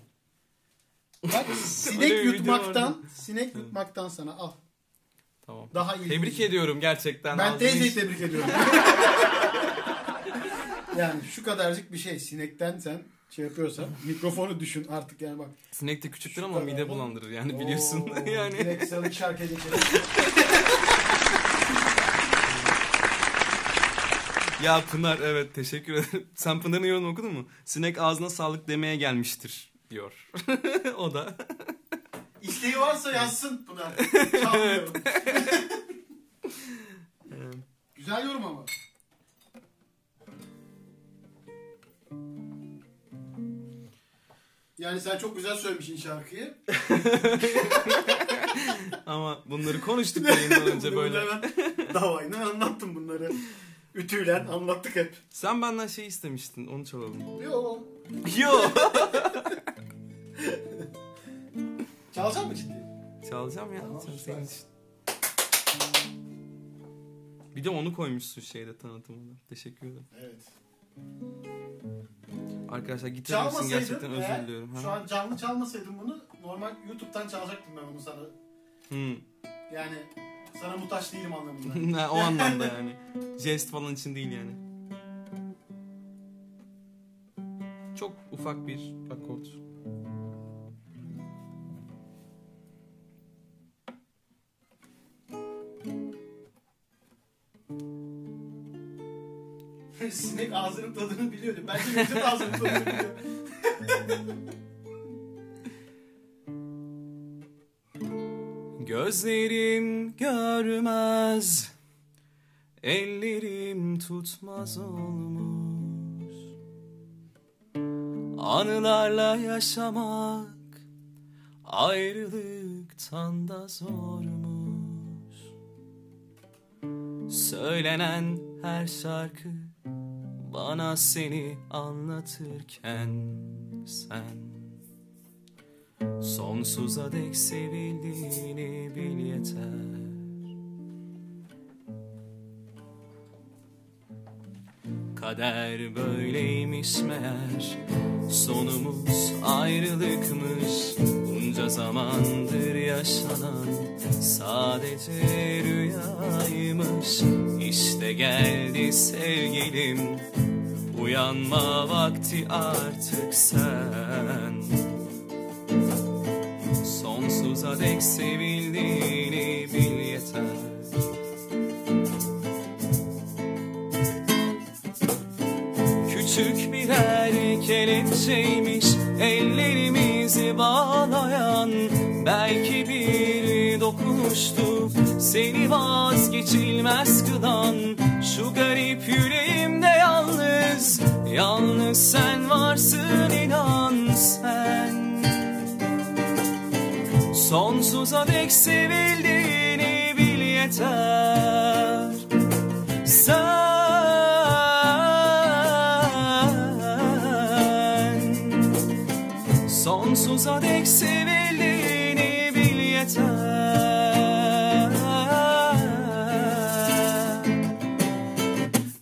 Bak [laughs] sinek yutmaktan sinek yutmaktan sana al. Tamam. Daha iyi. Tebrik ediyorum gerçekten. Ben teyzeyi hiç- tebrik ediyorum. [laughs] yani şu kadarcık bir şey sinekten sen şey yapıyorsan [laughs] mikrofonu düşün artık yani bak. Sinek de küçüktür Şu ama mide bulandırır yani biliyorsun. Oo, yani. Direkt sıradaki şarkıya geçelim. Ya Pınar evet teşekkür ederim. [laughs] Sen Pınar'ın yorumunu okudun mu? Sinek ağzına sağlık demeye gelmiştir diyor. [laughs] o da. [laughs] İsteği varsa yazsın Pınar. Çalmıyorum. Güzel yorum ama. Yani sen çok güzel söylemişsin şarkıyı. Ama bunları konuştuk yayından önce böyle. Davayla anlattım bunları. Ütüyle anlattık hep. Sen benden şey istemiştin onu çalalım. Yo. Yo. [laughs] Çalacak mı ciddi? Çalacağım ya. Tamam, sen, süper. senin için. Bir de onu koymuşsun şeyde tanıtımında. Teşekkür ederim. Evet. Arkadaşlar gitar Çalmasaydın gerçekten eğer, özür diliyorum. şu Ha? an canlı çalmasaydın bunu normal YouTube'dan çalacaktım ben onu sana. Hmm. Yani sana muhtaç değilim anlamında. [laughs] Ha, o anlamda yani. Jest falan için değil yani. Çok ufak bir akort. Sinek ağzının tadını biliyordu. Bence Necdet ağzının tadını biliyor. [laughs] Gözlerim görmez, ellerim tutmaz olmuş. Anılarla yaşamak ayrılıktan da zormuş. Söylenen her şarkı bana seni anlatırken sen Sonsuza dek sevildiğini bil yeter. Kader böyleymiş meğer. Sonumuz ayrılıkmış. Bunca zamandır yaşanan Sadece rüyaymış. İşte geldi sevgilim. Uyanma vakti artık sen Sonsuza dek sevildiğini bil yeter. Küçük birer kelepçeymiş ellerimizi bağlayan Belki bir dokunuştu seni vazgeçilmez kılan. Şu garip yüreğimde yalnız, yalnız sen varsın inan sen Sonsuza dek sevildiğini bil yeter. Sen Sonsuza dek sevildiğini bil yeter.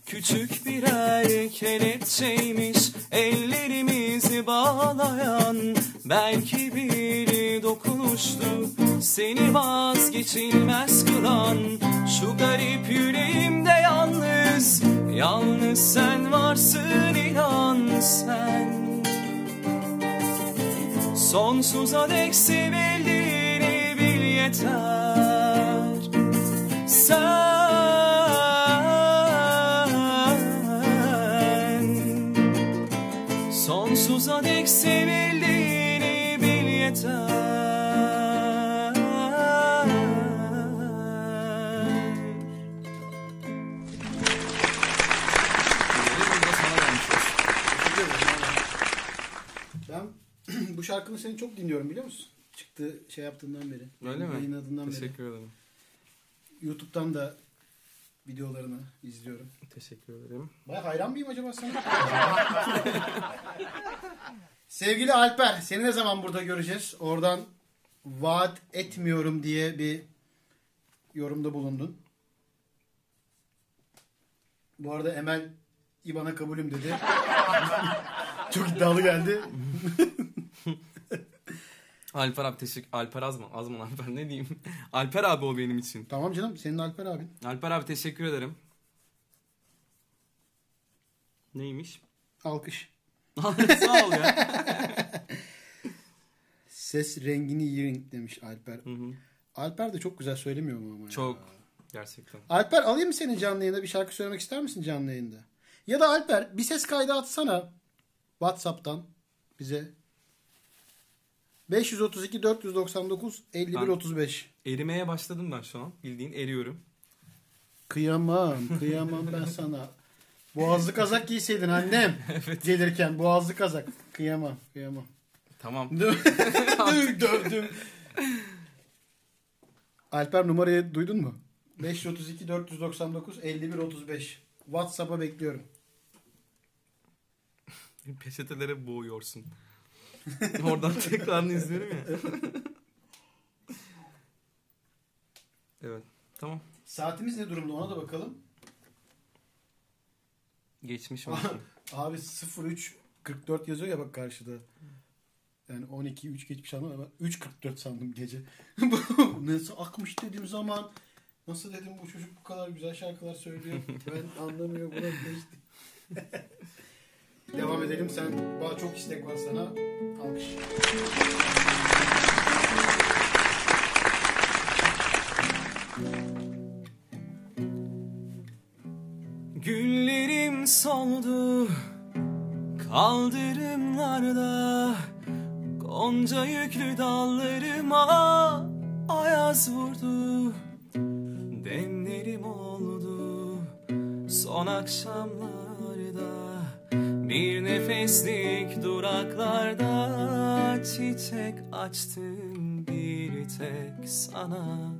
Küçük birer kelepçeymiş ellerimizi bağlayan Belki bir dokunuştu Seni vazgeçilmez kılan Şu garip yüreğimde yalnız Yalnız sen varsın inan sen. Sonsuza dek sevildiğini bil yeter. Sen şarkını seni çok dinliyorum biliyor musun? Çıktı şey yaptığından beri. Öyle mi? Yayınladığından beri. Teşekkür ederim. YouTube'dan da videolarını izliyorum. Teşekkür ederim. Baya hayran mıyım acaba sana? [laughs] Sevgili Alper, seni ne zaman burada göreceğiz? Oradan vaat etmiyorum diye bir yorumda bulundun. Bu arada Emel İBAN'a kabulüm dedi. [laughs] Çok iddialı geldi. [laughs] Alper abi teşekkür Alper Azman. Azman Alper ne diyeyim? [laughs] Alper abi o benim için. Tamam canım, senin Alper abin. Alper abi teşekkür ederim. Neymiş? Alkış. [laughs] Sağ ol ya. [laughs] Ses rengini yiyin demiş Alper. Hı hı. Alper de çok güzel söylemiyor mu ama ya? Çok gerçekten. Alper alayım mı seni canlı yayında bir şarkı söylemek ister misin canlı yayında? Ya da Alper bir ses kaydı atsana WhatsApp'tan bize. 532 499 51 Ben- 35. Erimeye başladım ben şu an. Bildiğin eriyorum. Kıyamam, kıyamam ben sana. [laughs] Boğazlı kazak giyseydin annem. [laughs] Gelirken boğazlı kazak. Kıyamam, kıyamam. Tamam. Dövdüm, [laughs] dövdüm. Alper numarayı duydun mu? 532 499 51 35. WhatsApp'a bekliyorum. Peçetelere boğuyorsun. [laughs] Oradan tekrarını izliyorum ya. evet. Tamam. Saatimiz ne durumda ona da bakalım. Geçmiş mi? [laughs] Abi 03 44 yazıyor ya bak karşıda. Yani 12 3 geçmiş ama ben 3.44 sandım gece. [laughs] Nasıl akmış dediğim zaman nasıl dedim bu çocuk bu kadar güzel şarkılar söylüyor. Ben anlamıyorum buna geçti. Devam edelim. Sen bana çok istek var sana. Alkış. Güllerim soldu kaldırımlarda Gonca yüklü dallarıma ayaz vurdu Demlerim oldu son akşamlarda Bir nefeslik duraklarda Çiçek açtım bir tek sana.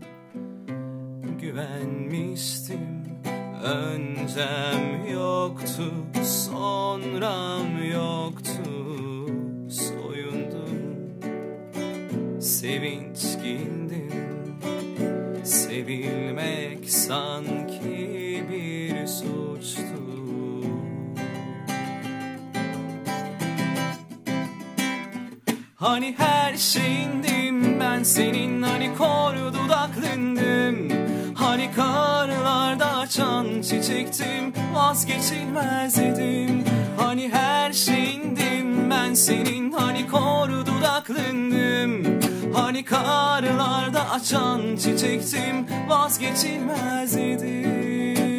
Güvenmiştim Öncem yoktu, sonram yoktu. Soyundum, sevinçkindim Hani her şeyindim ben senin Hani kor dudaklındım. Hani karlarda açan çiçektim Vazgeçilmez idim. Hani her şeyindim ben senin Hani kor dudaklındım. Hani karlarda açan çiçektim Vazgeçilmez idim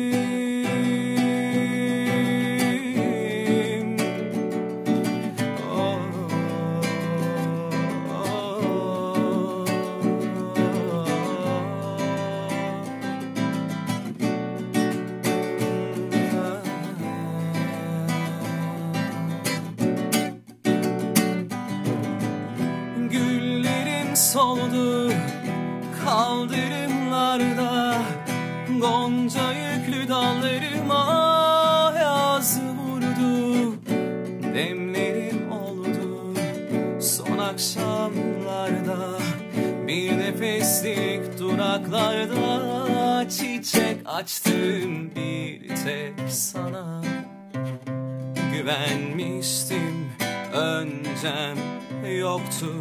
nefeslik duraklarda Çiçek açtım bir tek sana. Güvenmiştim öncem yoktu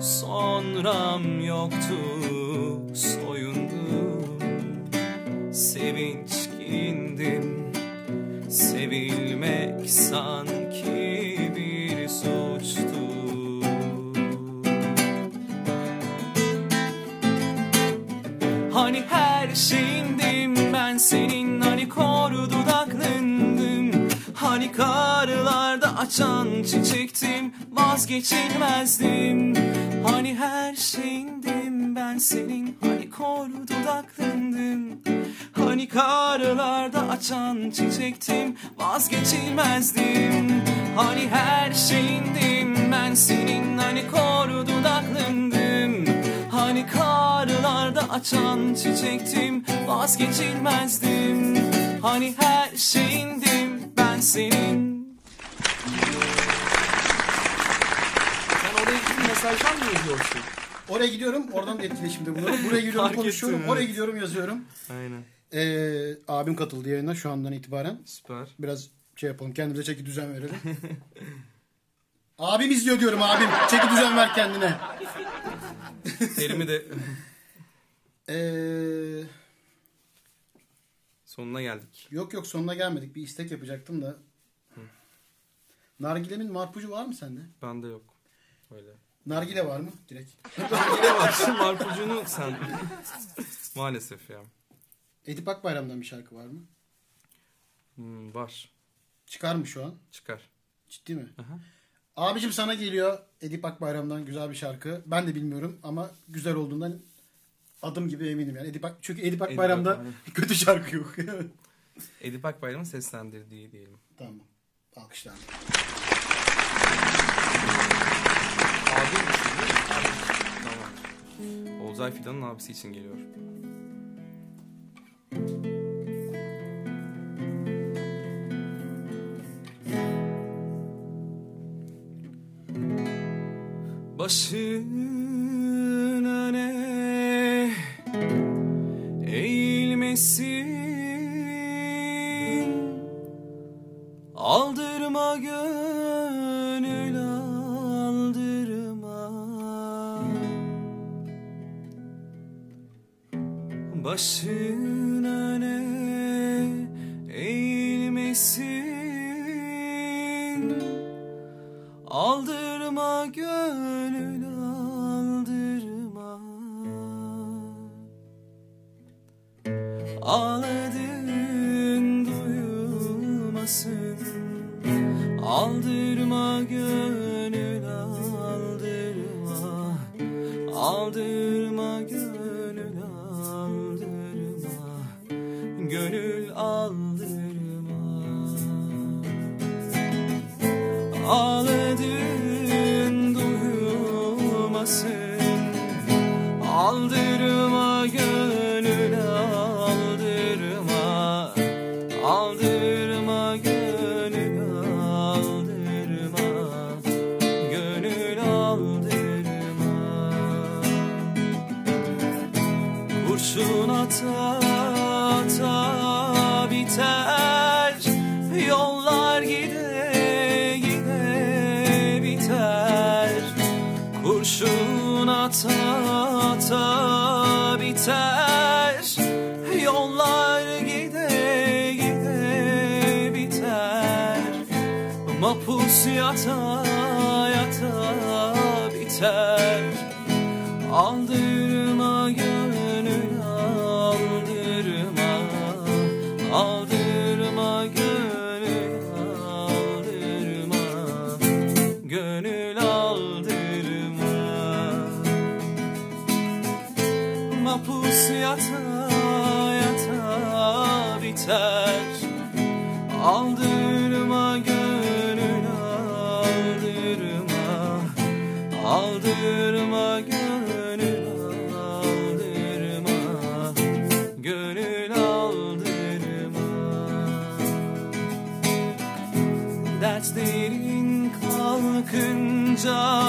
Sonram yoktu soyundum. Sevinç giyindim Sevilmek sanki Hani her şeyindim ben senin Hani kor dudaklarındım Hani karlarda açan çiçektim Vazgeçilmezdim. Hani her şeyindim ben senin Hani kor dudaklarındım Hani karlarda açan çiçektim Vazgeçilmezdim. Hani her şeyindim ben senin Hani kor dudaklarındım Hani karlarda açan çiçektim Vazgeçilmezdim Hani her şeyindim ben senin Sen oraya gidip mesajdan mı yazıyorsun? Oraya gidiyorum oradan da etkileşimde bulunuyorum. Buraya [laughs] gidiyorum Fark konuşuyorum. ettim, Oraya evet. gidiyorum yazıyorum. Aynen Ee, abim katıldı yayına şu andan itibaren. süper Biraz şey yapalım kendimize çeki düzen verelim. [laughs] abim izliyor diyorum abim. Çeki düzen ver kendine. [laughs] Terimi de [laughs] Ee, sonuna geldik. yok yok sonuna gelmedik. Bir istek yapacaktım da. Nargile'nin marpucu var mı sende? Bende yok. Öyle. Nargile var mı? Direkt. [laughs] Yine var. Marpucunu sen. Maalesef ya. Edip Akbayram'dan bir şarkı var mı? Hmm, var. Çıkar mı şu an? Çıkar. Ciddi mi? Aha. Abicim sana geliyor Edip Akbayram'dan güzel bir şarkı. Ben de bilmiyorum ama güzel olduğundan adım gibi eminim yani. Edip Ak- çünkü Edip Akbayram'da Akbayram. kötü şarkı yok. [laughs] Edip Akbayram'ın seslendirdiği diyelim. tamam. Alkışlar. Abi Tamam. Olcay Fidan'ın abisi için geliyor. Başın öne. Eğilmesin. Aldırma gönül aldırma. Başın yata yata biter Aldırma gönül aldırma. Aldırma gönül aldırma. Gönül aldırma. Mapus yata yata biter sun.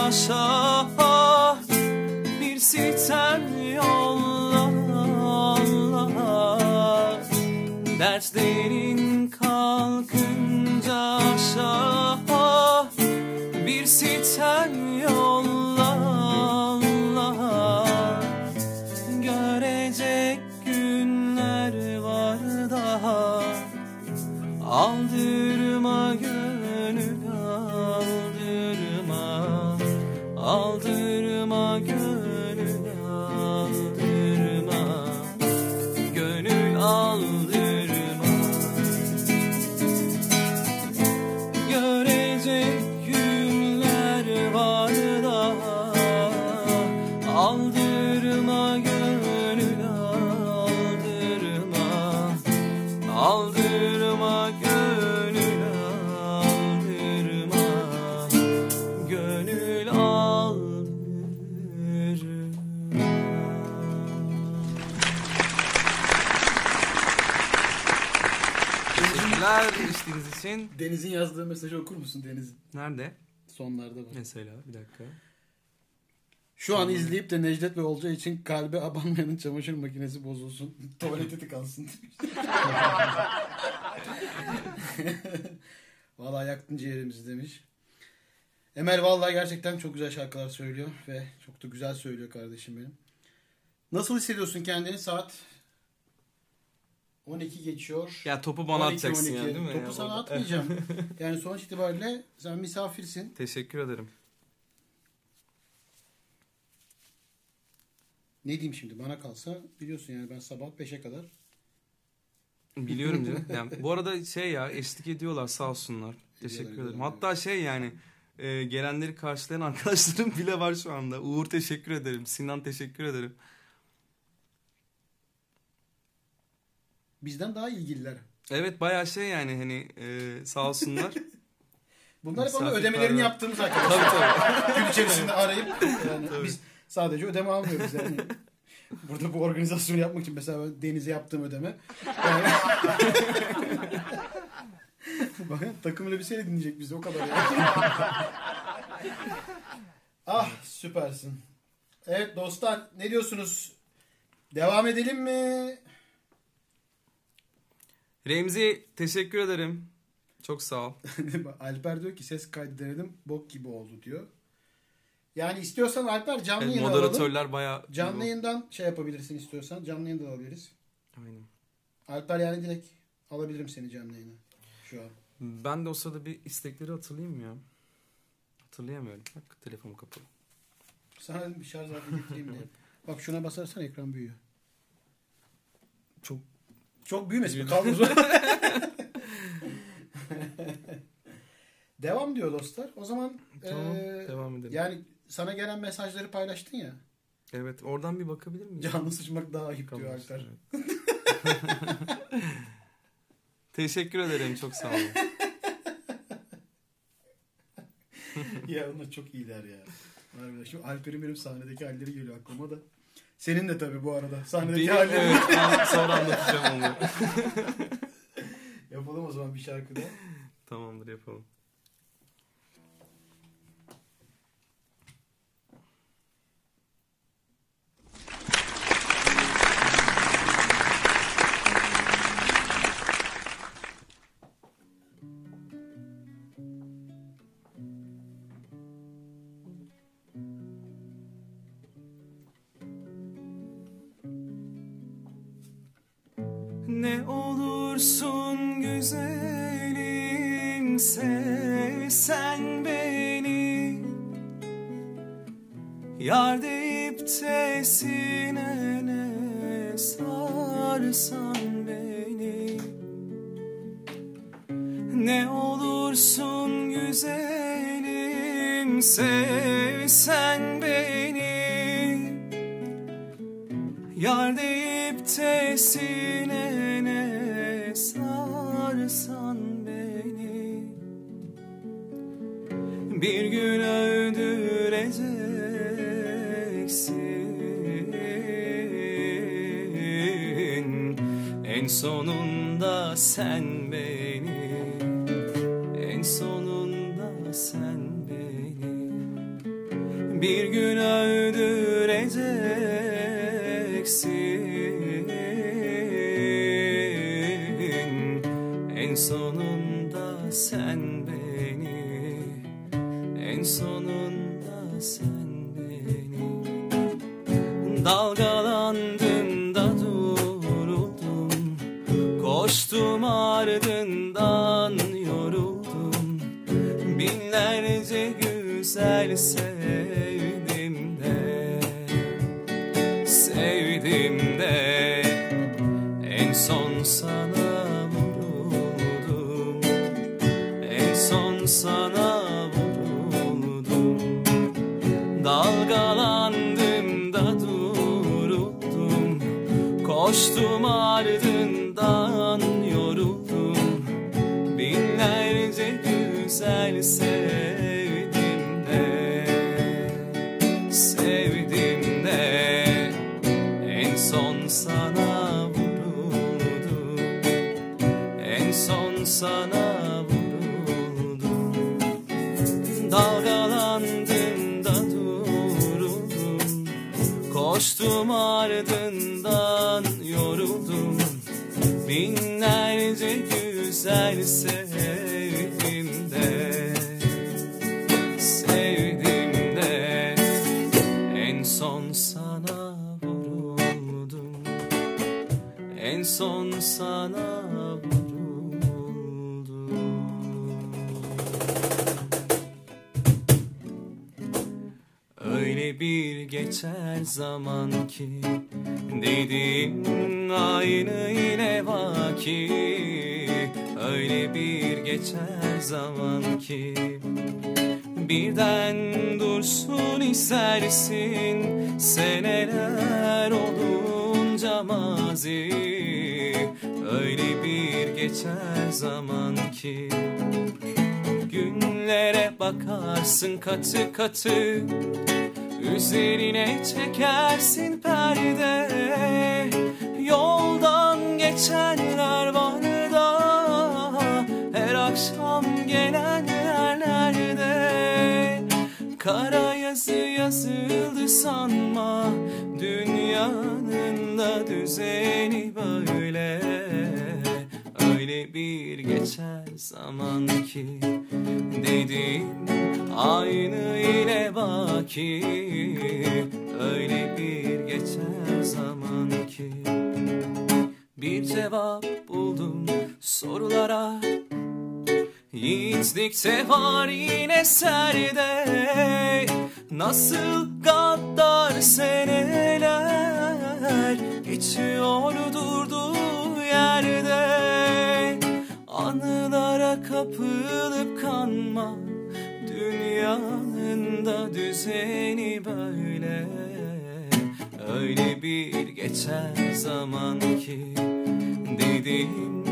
İçin. Deniz'in yazdığı mesajı okur musun Deniz'in? Nerede? Sonlarda var. Mesela bir dakika. Şu an izleyip de Necdet ve Olcay için kalbe abanmayanın çamaşır makinesi bozulsun. [laughs] Tuvalete tıkansın. [laughs] Vallahi yaktın ciğerimizi demiş. Emel vallahi gerçekten çok güzel şarkılar söylüyor ve çok da güzel söylüyor kardeşim benim. Nasıl hissediyorsun kendini saat 12 geçiyor. Ya topu bana 12, atacaksın 12. yani değil mi? Topu Ya, sana orada. atmayacağım. [laughs] yani sonuç itibariyle sen misafirsin. Teşekkür ederim. Ne diyeyim şimdi bana kalsa biliyorsun yani ben sabah 5'e kadar Biliyorum canım. [laughs] Yani, bu arada şey ya eşlik ediyorlar sağ olsunlar. Teşekkür Ediyorlar, ederim. ediyorlar, Hatta şey yani e, gelenleri karşılayan [laughs] arkadaşlarım bile var şu anda. Uğur teşekkür ederim. Sinan teşekkür ederim. Bizden daha ilgililer. Evet bayağı şey yani hani e, sağ olsunlar. [laughs] Bunlar hep ama ödemelerini yaptığımız arkadaşlar. tabii tabii. Gün içerisinde arayıp [laughs] yani Tabii. biz sadece ödeme almıyoruz yani. Burada bu organizasyonu yapmak için mesela Deniz'e yaptığım ödeme. Yani... [laughs] Bakın takım elbiseyle dinleyecek bizi o kadar yani. ah süpersin. Evet dostlar ne diyorsunuz? Devam edelim mi? Remzi teşekkür ederim. Çok sağ ol. [laughs] Alper diyor ki ses kaydı denedim bok gibi oldu diyor. Yani istiyorsan Alper canlı Evet, yayın alalım. moderatörler bayağı... Canlı yayından şey yapabilirsin istiyorsan. Canlı yayında alabiliriz. Aynen. Alper yani direkt alabilirim seni canlı yayına. Şu an. Ben de o sırada bir istekleri hatırlayayım ya. Hatırlayamıyorum. Bak telefonum kapalı. Sana bir şarj aleti getireyim diye. [laughs] Bak şuna basarsan ekran büyüyor. Çok Çok büyümesin. Kaldı uzun. [laughs] [laughs] Devam diyor dostlar. O zaman Tamam, eee, devam edelim. yani sana gelen mesajları paylaştın ya. Evet oradan bir bakabilir miyim? Canlı sıçmak daha ayıp diyor. Alper. Evet. [laughs] Teşekkür ederim çok sağ olun. ya onlar çok iyiler ya. Şu Alper'in benim sahnedeki halleri geliyor aklıma da. Senin de tabii bu arada. Sahnedeki Benim, halleri. evet [laughs] ben sonra anlatacağım onu. Yapalım o zaman bir şarkı da. Tamamdır yapalım. Sen beni. En sonunda sen beni. Bir gün öldüreceksin. En sonunda sen istersin Seneler olunca mazi. Öyle bir geçer zaman ki. Günlere bakarsın katı katı. Üzerine çekersin perde düzeni böyle. Öyle bir geçer zaman ki Dediğin aynı ile baki. Öyle bir geçer zaman ki Bir cevap buldum sorulara. Yiğitlikte var yine serde. Nasıl gaddar seneler Geçiyor durduğu yerde. Anılara kapılıp kanma Dünyanın da düzeni böyle. Öyle bir geçer zaman ki Dediğim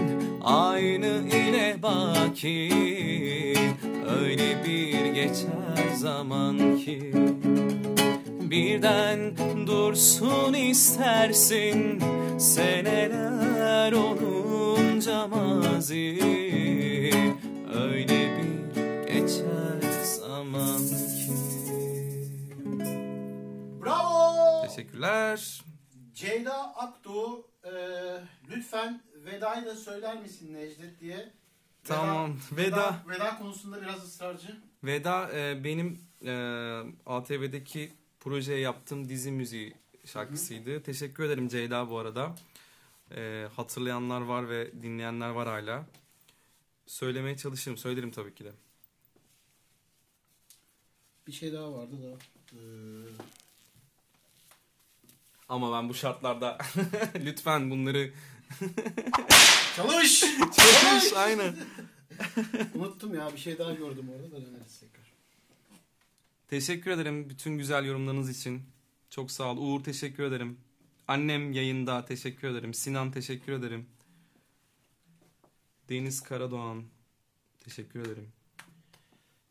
aynı ile baki. Öyle bir geçer zaman ki Birden dursun istersin Seneler olunca mazi Öyle bir geçer zaman ki Bravo! Teşekkürler. Ceyda Akdoğu e, lütfen vedayı da söyler misin Necdet diye. Tamam, Veda, veda. veda konusunda biraz ısrarcı. Veda e, benim e, ATV'deki projeye yaptığım dizi müziği şarkısıydı. Teşekkür ederim Ceyda bu arada. E, hatırlayanlar var ve dinleyenler var hala. Söylemeye çalışırım, söylerim tabii ki de. Bir şey daha vardı da. e, Ama ben bu şartlarda [laughs] lütfen bunları [laughs] çalış! çalış aynen. Unuttum ya bir şey daha gördüm orada da döneriz tekrar. Teşekkür ederim bütün güzel yorumlarınız için. Çok sağ ol. Uğur teşekkür ederim. Annem yayında teşekkür ederim. Sinan teşekkür ederim. Deniz Karadoğan teşekkür ederim.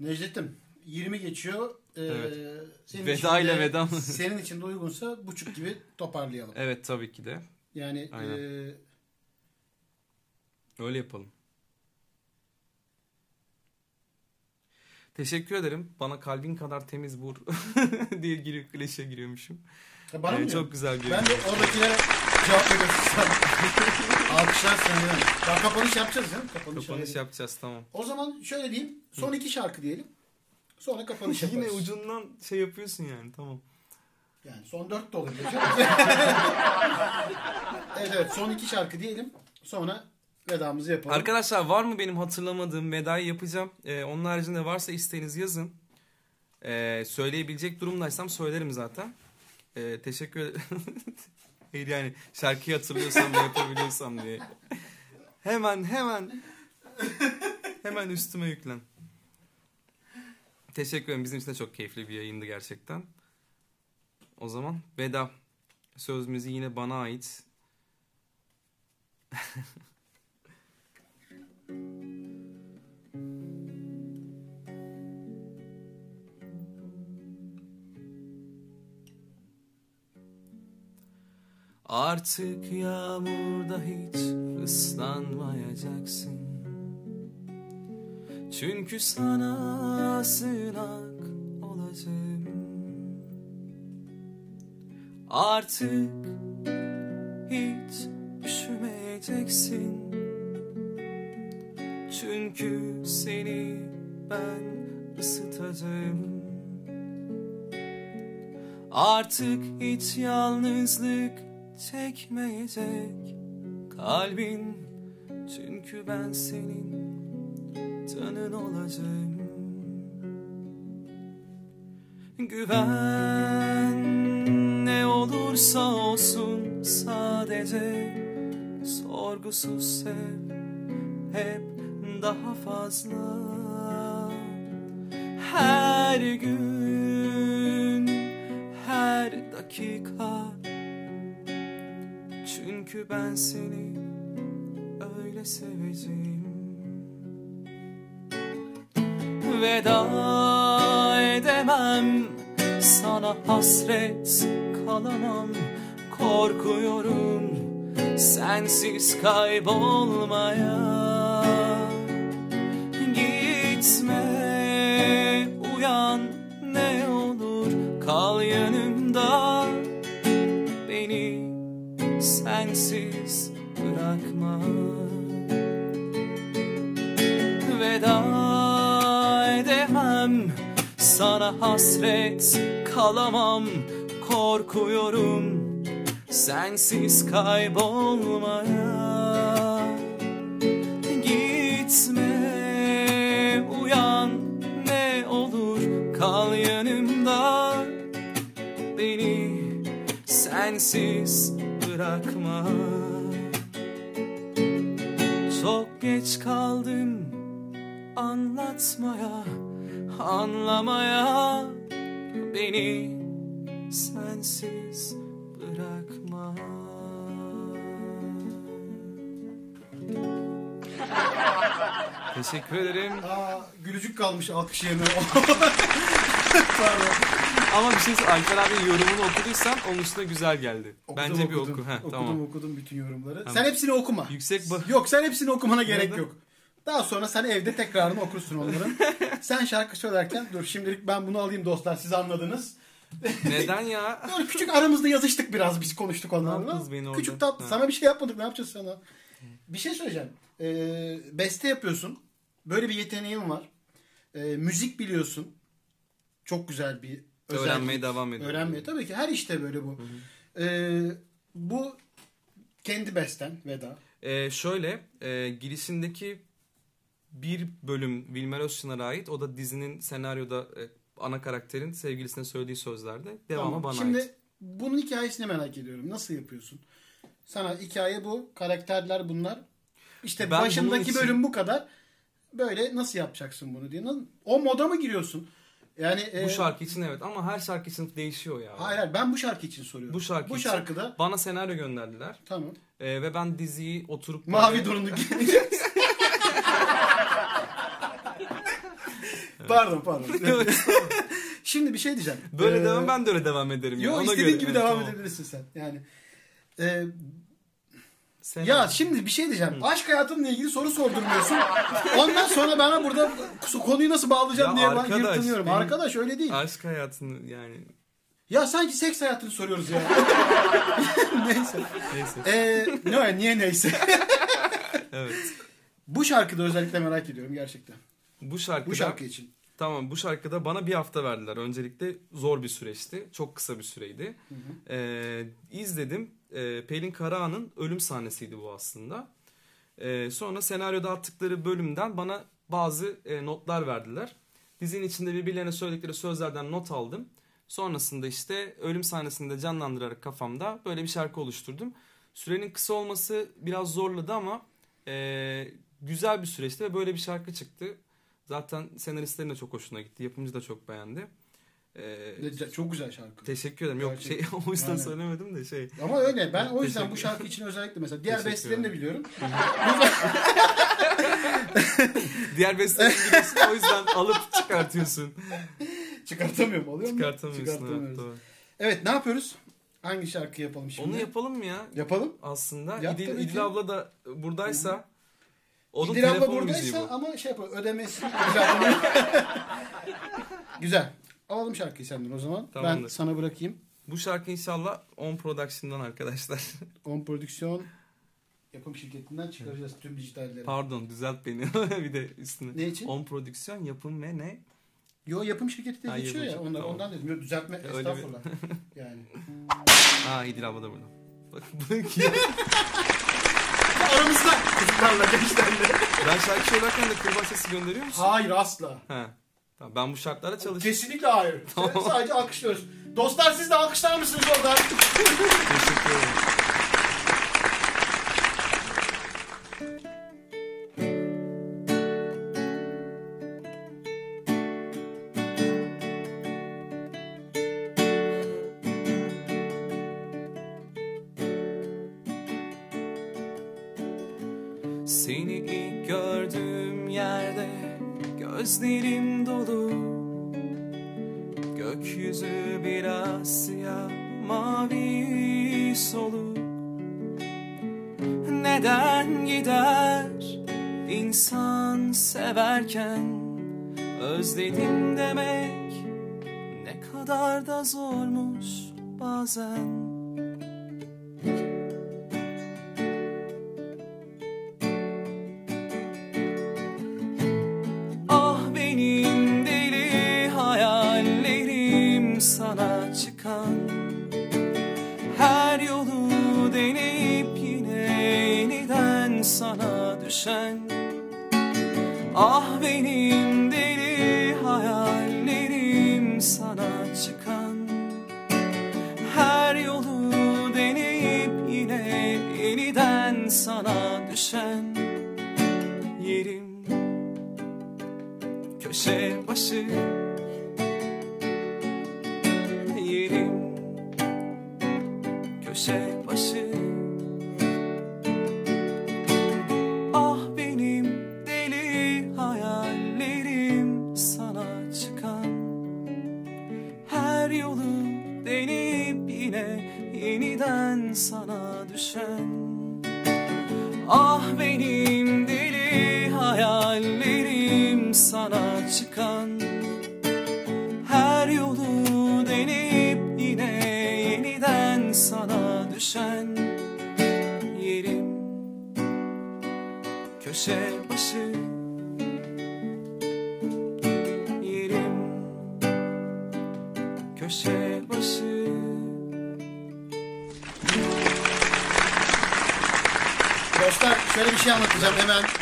Necdet'im 20 geçiyor. Ee, Evet. senin Veda ile veda mı? [laughs] Senin için de uygunsa buçuk gibi toparlayalım. Evet tabii ki de. Yani Aynen. e, Öyle yapalım. Teşekkür ederim. Bana kalbin kadar temiz vur [laughs] diye giriyor, klişe giriyormuşum. ha, bana mı diyorsun? çok güzel bir Ben de oradakilere cevap veriyorum. [laughs] Alkışlar senden. Ya kapanış yapacağız mi? Kapanış, Kapanış yapacağız tamam. O zaman şöyle diyeyim. Son iki şarkı diyelim. Sonra kapanış [laughs] yaparız. Yine ucundan şey yapıyorsun yani tamam. Yani son dört de olabilir. evet evet son iki şarkı diyelim. Sonra vedamızı yapalım. Arkadaşlar var mı benim hatırlamadığım vedayı yapacağım. Ee, onun haricinde varsa isteğiniz yazın. Ee, söyleyebilecek durumdaysam söylerim zaten. Ee, teşekkür ederim. [laughs] Yani şarkıyı hatırlıyorsam ve yapabiliyorsam diye. Hemen hemen hemen üstüme yüklen. Teşekkür ederim. Bizim için de çok keyifli bir yayındı gerçekten. O zaman veda. Söz yine bana ait. [laughs] Artık yağmurda hiç ıslanmayacaksın. Çünkü sana sığınak olacağım. Artık hiç üşümeyeceksin Çünkü seni ben ısıtacağım Artık hiç yalnızlık çekmeyecek kalbin. Çünkü ben senin tanın olacağım. Güven ne olursa olsun sadece Sorgusuz sev hep daha fazla. Her gün her dakika. Çünkü ben seni öyle seveceğim. Veda edemem sana hasret kalamam. Korkuyorum sensiz kaybolmaya sensiz bırakma Veda edemem sana hasret kalamam korkuyorum sensiz kaybolmaya. Gitme uyan ne olur kal yanımda. Beni sensiz bırakma Çok geç kaldım anlatmaya Anlamaya beni sensiz bırakma Teşekkür ederim. Aa, gülücük kalmış alkış yerine. [laughs] [laughs] Pardon. Ama bir şey Alper abi yorumunu okuduysan onun üstüne güzel geldi. Okudum, Bence bir okudum. oku. Heh, okudum tamam. okudum bütün yorumları. Tamam. Sen hepsini okuma. Yüksek ba- Yok sen hepsini okumana gerek yok. Daha sonra sen evde tekrarını okursun onların. [laughs] sen şarkı söylerken dur şimdilik ben bunu alayım dostlar siz anladınız. [laughs] Neden ya? Böyle küçük aramızda yazıştık biraz biz konuştuk onlarla. Küçük tatlı Ha. sana bir şey yapmadık ne yapacağız sana? Bir şey söyleyeceğim. Ee, beste yapıyorsun. Böyle bir yeteneğin var. Ee, müzik biliyorsun. Çok güzel bir özellik. Öğrenmeye devam ediyorum. Öğrenmeye tabii ki her işte böyle bu. Ee, bu kendi besten Veda. Ee, şöyle e, girişindeki bir bölüm Wilmer Özçınar'a ait. O da dizinin senaryoda e, ana karakterin sevgilisine söylediği sözlerde. Devamı Tamam. bana Şimdi ait. bunun hikayesini merak ediyorum. Nasıl yapıyorsun? Sana hikaye bu. Karakterler bunlar. İşte Ben başındaki için- bölüm bu kadar. Böyle nasıl yapacaksın bunu diye. O moda mı giriyorsun? Yani e, Bu şarkı için evet ama her şarkı için değişiyor ya. Hayır hayır ben bu şarkı için soruyorum. Bu şarkı Bu için. şarkıda Bana senaryo gönderdiler. tamam. Ee, ve ben diziyi oturup... Mavi böyle- durumdaki. [laughs] pardon pardon. [laughs] Şimdi bir şey diyeceğim. Böyle Ee, devam ben de öyle devam ederim. Yok Ona istediğin göre. gibi Evet, devam tamam. edebilirsin sen. Yani e, Sen- Ya şimdi bir şey diyeceğim. Aşk hayatınla ilgili soru sordurmuyorsun. Ondan sonra bana burada konuyu nasıl bağlayacağım Ya diye ben arkadaş, yırtınıyorum. benim- Arkadaş öyle değil. Aşk hayatını yani Ya sanki seks hayatını soruyoruz ya. [laughs] neyse. neyse. Ee, ne niye neyse. [laughs] evet. Bu şarkıda özellikle merak ediyorum gerçekten. Bu şarkıda Bu şarkı için. Tamam bu şarkıda bana bir hafta verdiler. Öncelikle zor bir süreçti. Çok kısa bir süreydi. Ee, izledim. Ee, Pelin Karahan'ın ölüm sahnesiydi bu aslında. Ee, sonra senaryoda attıkları bölümden bana bazı e, notlar verdiler. Dizinin içinde birbirlerine söyledikleri sözlerden not aldım. Sonrasında işte ölüm sahnesinde canlandırarak kafamda böyle bir şarkı oluşturdum. Sürenin kısa olması biraz zorladı ama e, güzel bir süreçti ve böyle bir şarkı çıktı. Zaten senaristlerin de çok hoşuna gitti. Yapımcı da çok beğendi. Ee, Çok güzel şarkı. teşekkür ederim. Yok şey [laughs] o yüzden Aynen. söylemedim de şey. Ama öyle. Ben o yüzden bu şarkı için özellikle mesela diğer bestelerini de biliyorum. [laughs] Diğer besteleri biliyorsun o yüzden alıp çıkartıyorsun. Çıkartamıyorum oluyor mu? Çıkartamıyorsun. Evet, Çıkartamıyoruz. Evet ne yapıyoruz? Hangi şarkı yapalım şimdi? Onu yapalım mı ya? Yapalım. Aslında Yap İdil. İdil abla da buradaysa onun İdil abla telefon buradaysa bu. ama şey yapalım ödemesi. [laughs] Güzel. Alalım şarkıyı senden o zaman. Ben Tamamdır. sana bırakayım. Bu şarkı inşallah On Production'dan arkadaşlar. [laughs] On Prodüksiyon yapım şirketinden çıkaracağız tüm dijitalleri. Pardon düzelt beni [laughs] bir de üstüne. Ne için? On Prodüksiyon yapım ve ne? Yo yapım şirketi de Ha, geçiyor ya. Onlar, şirketi, ondan dedim. Yo, düzeltme bir- estağfurullah. [laughs] yani. Ha İdil abla da burada. Bak bu ki Aramızda kızlarla gençlerle. ben şarkı söylerken de kırbaç sesi gönderiyor musun? Hayır asla. He. Tamam, ben bu şartlara çalıştım. Kesinlikle hayır. [laughs] Sadece alkışlıyoruz. Dostlar siz de alkışlar mısınız orada? [laughs] Teşekkür ederim. Seni ilk gördüğüm yerde gözlerim biraz siyah mavi soluk. Neden gider insan severken? Özledim demek ne kadar da zormuş bazen düşen Ah benim deli hayallerim sana çıkan. Her yolu deneyip yine yeniden sana düşen Yerim. Köşe başı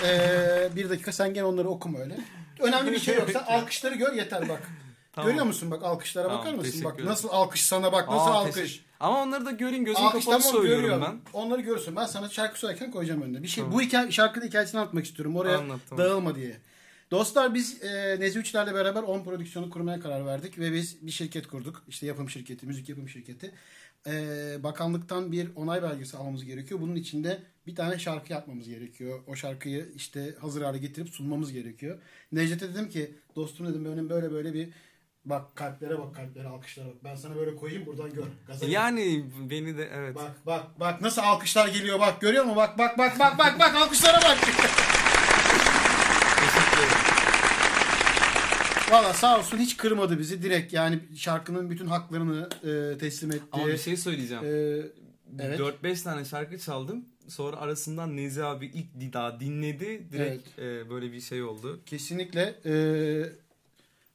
Ee, bir dakika sen gene onları okuma öyle. Önemli bir şey yoksa alkışları gör yeter bak. Tamam. Görüyor musun bak alkışlara Tamam, bakar mısın? Bak nasıl alkış sana bak nasıl Aa, alkış. teşekkür- Ama onları da görün gözüm kapalı tamam söylüyorum görüyorum. ben. Onları görürsün. Ben sana şarkı söylerken koyacağım önüne. Bir şey Tamam. bu hikaye şarkının hikayesini anlatmak istiyorum. Oraya Anlat, tamam. dağılma diye. Dostlar biz e, Nezi Üçler'le beraber On Prodüksiyonu kurmaya karar verdik ve biz bir şirket kurduk. İşte yapım şirketi, müzik yapım şirketi. E, bakanlıktan bir onay belgesi almamız gerekiyor. Bunun içinde bir tane şarkı yapmamız gerekiyor. O şarkıyı işte hazır hale getirip sunmamız gerekiyor. Necdet'e dedim ki dostum dedim benim böyle böyle bir bak kalplere bak kalplere alkışlara bak. Ben sana böyle koyayım buradan gör. Gaza gel. Yani beni de evet. Bak bak bak nasıl alkışlar geliyor bak görüyor musun? Bak bak bak bak bak bak alkışlara bak. Teşekkür ederim. Valla sağ olsun hiç kırmadı bizi direkt yani şarkının bütün haklarını e, teslim etti. Ama bir şey söyleyeceğim. E, evet. 4-5 tane şarkı çaldım. Sonra arasından Nezi abi ilk daha dinledi. Direkt e, böyle bir şey oldu. kesinlikle. E,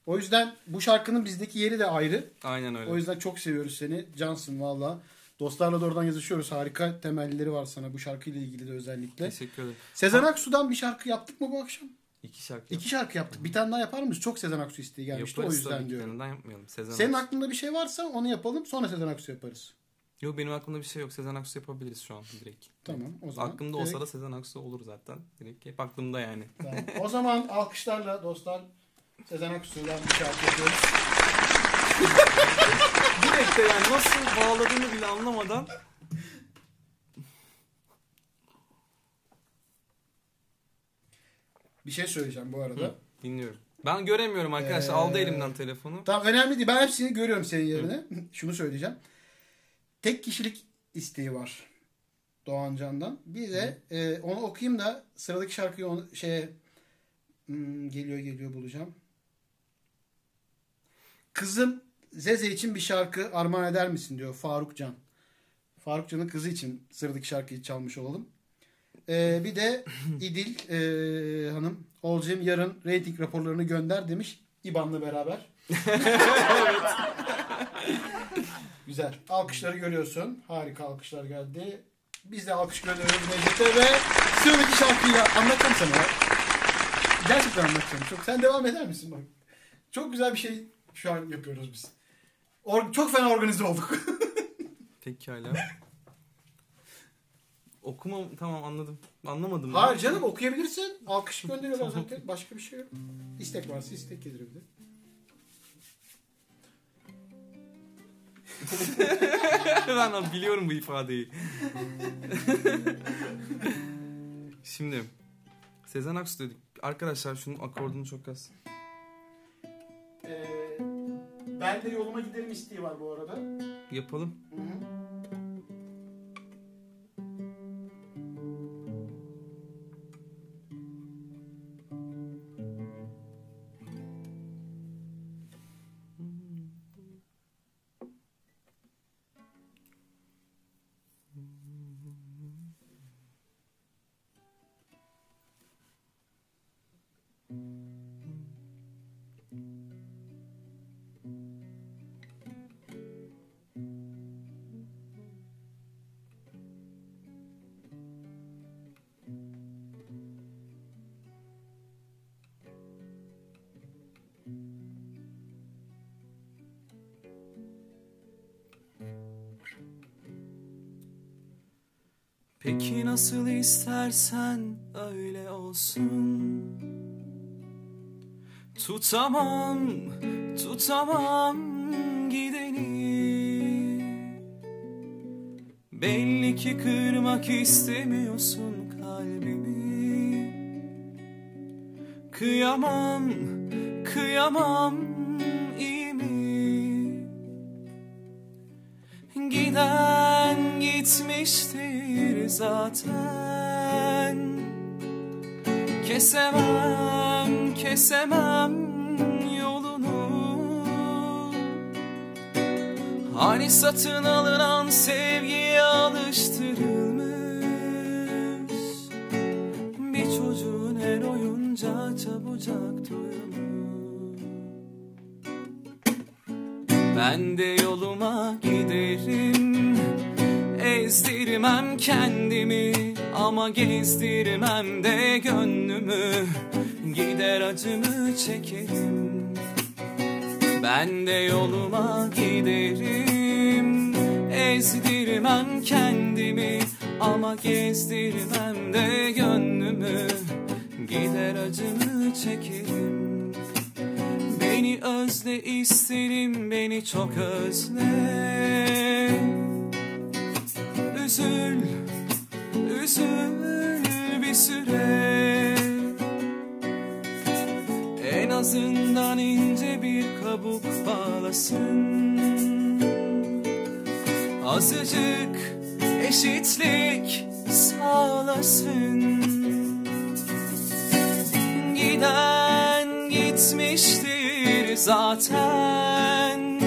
o yüzden bu şarkının bizdeki yeri de ayrı. Aynen öyle. O yüzden çok seviyoruz seni. Cansın valla. Dostlarla da oradan yazışıyoruz. Harika temelleri var sana bu şarkıyla ilgili de özellikle. Teşekkür ederim. Sezen Aksu'dan bir şarkı yaptık mı bu akşam? İki şarkı İki şarkı yaptık. Bir tane daha yapar mıyız? Çok Sezen Aksu isteği gelmişti. Yaparız o yüzden tabii, diyorum. Yanından yapmayalım. Sezen Senin Aksu. aklında bir şey varsa onu yapalım. Sonra Sezen Aksu yaparız. Yok benim aklımda bir şey yok. Sezen Aksu yapabiliriz şu an direkt. Tamam o zaman. Aklımda direkt- olsa da Sezen Aksu olur zaten. Direkt hep aklımda yani. Tamam. O zaman alkışlarla dostlar Sezen Aksu'dan bir şarkı yapıyoruz. [laughs] Direkt de yani nasıl bağladığını bile anlamadan Bir şey söyleyeceğim bu arada. dinliyorum. Ben göremiyorum arkadaşlar. Ee, Aldı elimden telefonu. Tamam önemli değil. Ben hepsini görüyorum senin yerine. [laughs] Şunu söyleyeceğim. Tek kişilik isteği var Doğan Can'dan. Bir de e, onu okuyayım da sıradaki şarkıyı onu, şeye hmm, geliyor geliyor bulacağım. Kızım Zeze için bir şarkı armağan eder misin diyor Faruk Can. Faruk Can'ın kızı için sıradaki şarkıyı çalmış olalım. E, bir de İdil e, hanım Olcem yarın reyting raporlarını gönder demiş İban'la beraber. [laughs] Güzel. Alkışları görüyorsun. Harika alkışlar geldi. Biz de alkış gönderiyoruz Necdet'e ve sıradaki şarkıyla anlatacağım sana. ya. Gerçekten anlatacağım. Çok. Sen devam eder misin bak? Çok güzel bir şey şu an yapıyoruz biz. Or- çok fena organize olduk. [laughs] Pekala. Okuma tamam anladım. Anlamadım. Hayır canım okuyabilirsin. Alkış [laughs] gönderiyorlar zaten. Başka bir şey yok. İstek varsa istek de. [laughs] ben biliyorum bu ifadeyi. [laughs] Şimdi Sezen Aksu dedik. Arkadaşlar şunun akordunu çok az. Ee, ben de yoluma giderim isteği var bu arada. Yapalım. Hı hı. Peki nasıl istersen öyle olsun. Tutamam, tutamam gideni. Belli ki kırmak istemiyorsun kalbimi. Kıyamam, kıyamam iyi mi? Giden gitmiştir zaten. Kesemem, kesemem yolunu. Hani satın alınan sevgiye alıştırılmış? Bir çocuğun her oyuncağı çabucak duyulur. Ben de yoluma giderim Ezdirmem kendimi ama gezdirmem de gönlümü. Gider acımı çekerim Ben de yoluma giderim. Ezdirmem kendimi ama gezdirmem de gönlümü. Gider acımı çekerim Beni özle isterim beni çok özle Üzül, üzül bir süre. En azından ince bir kabuk bağlasın. Azıcık eşitlik sağlasın. Giden gitmiştir zaten.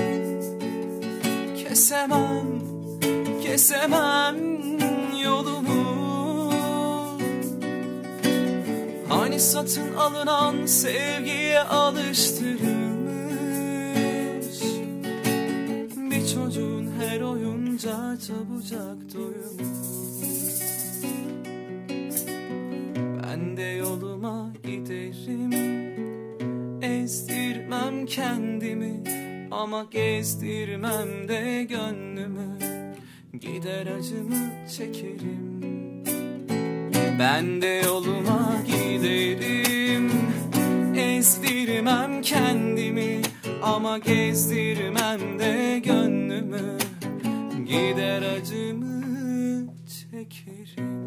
Kesemem, kesemem yolumu. Hani satın alınan sevgiye alıştırılmış? Bir çocuğun her oyuncağı çabucak doyulur Ben de yoluma giderim Ezdirmem kendimi ama gezdirmem de gönlümü Gider acımı çekerim. Ben de yoluma giderim. Ezdirmem kendimi Ama gezdirmem de gönlümü. Gider acımı çekerim.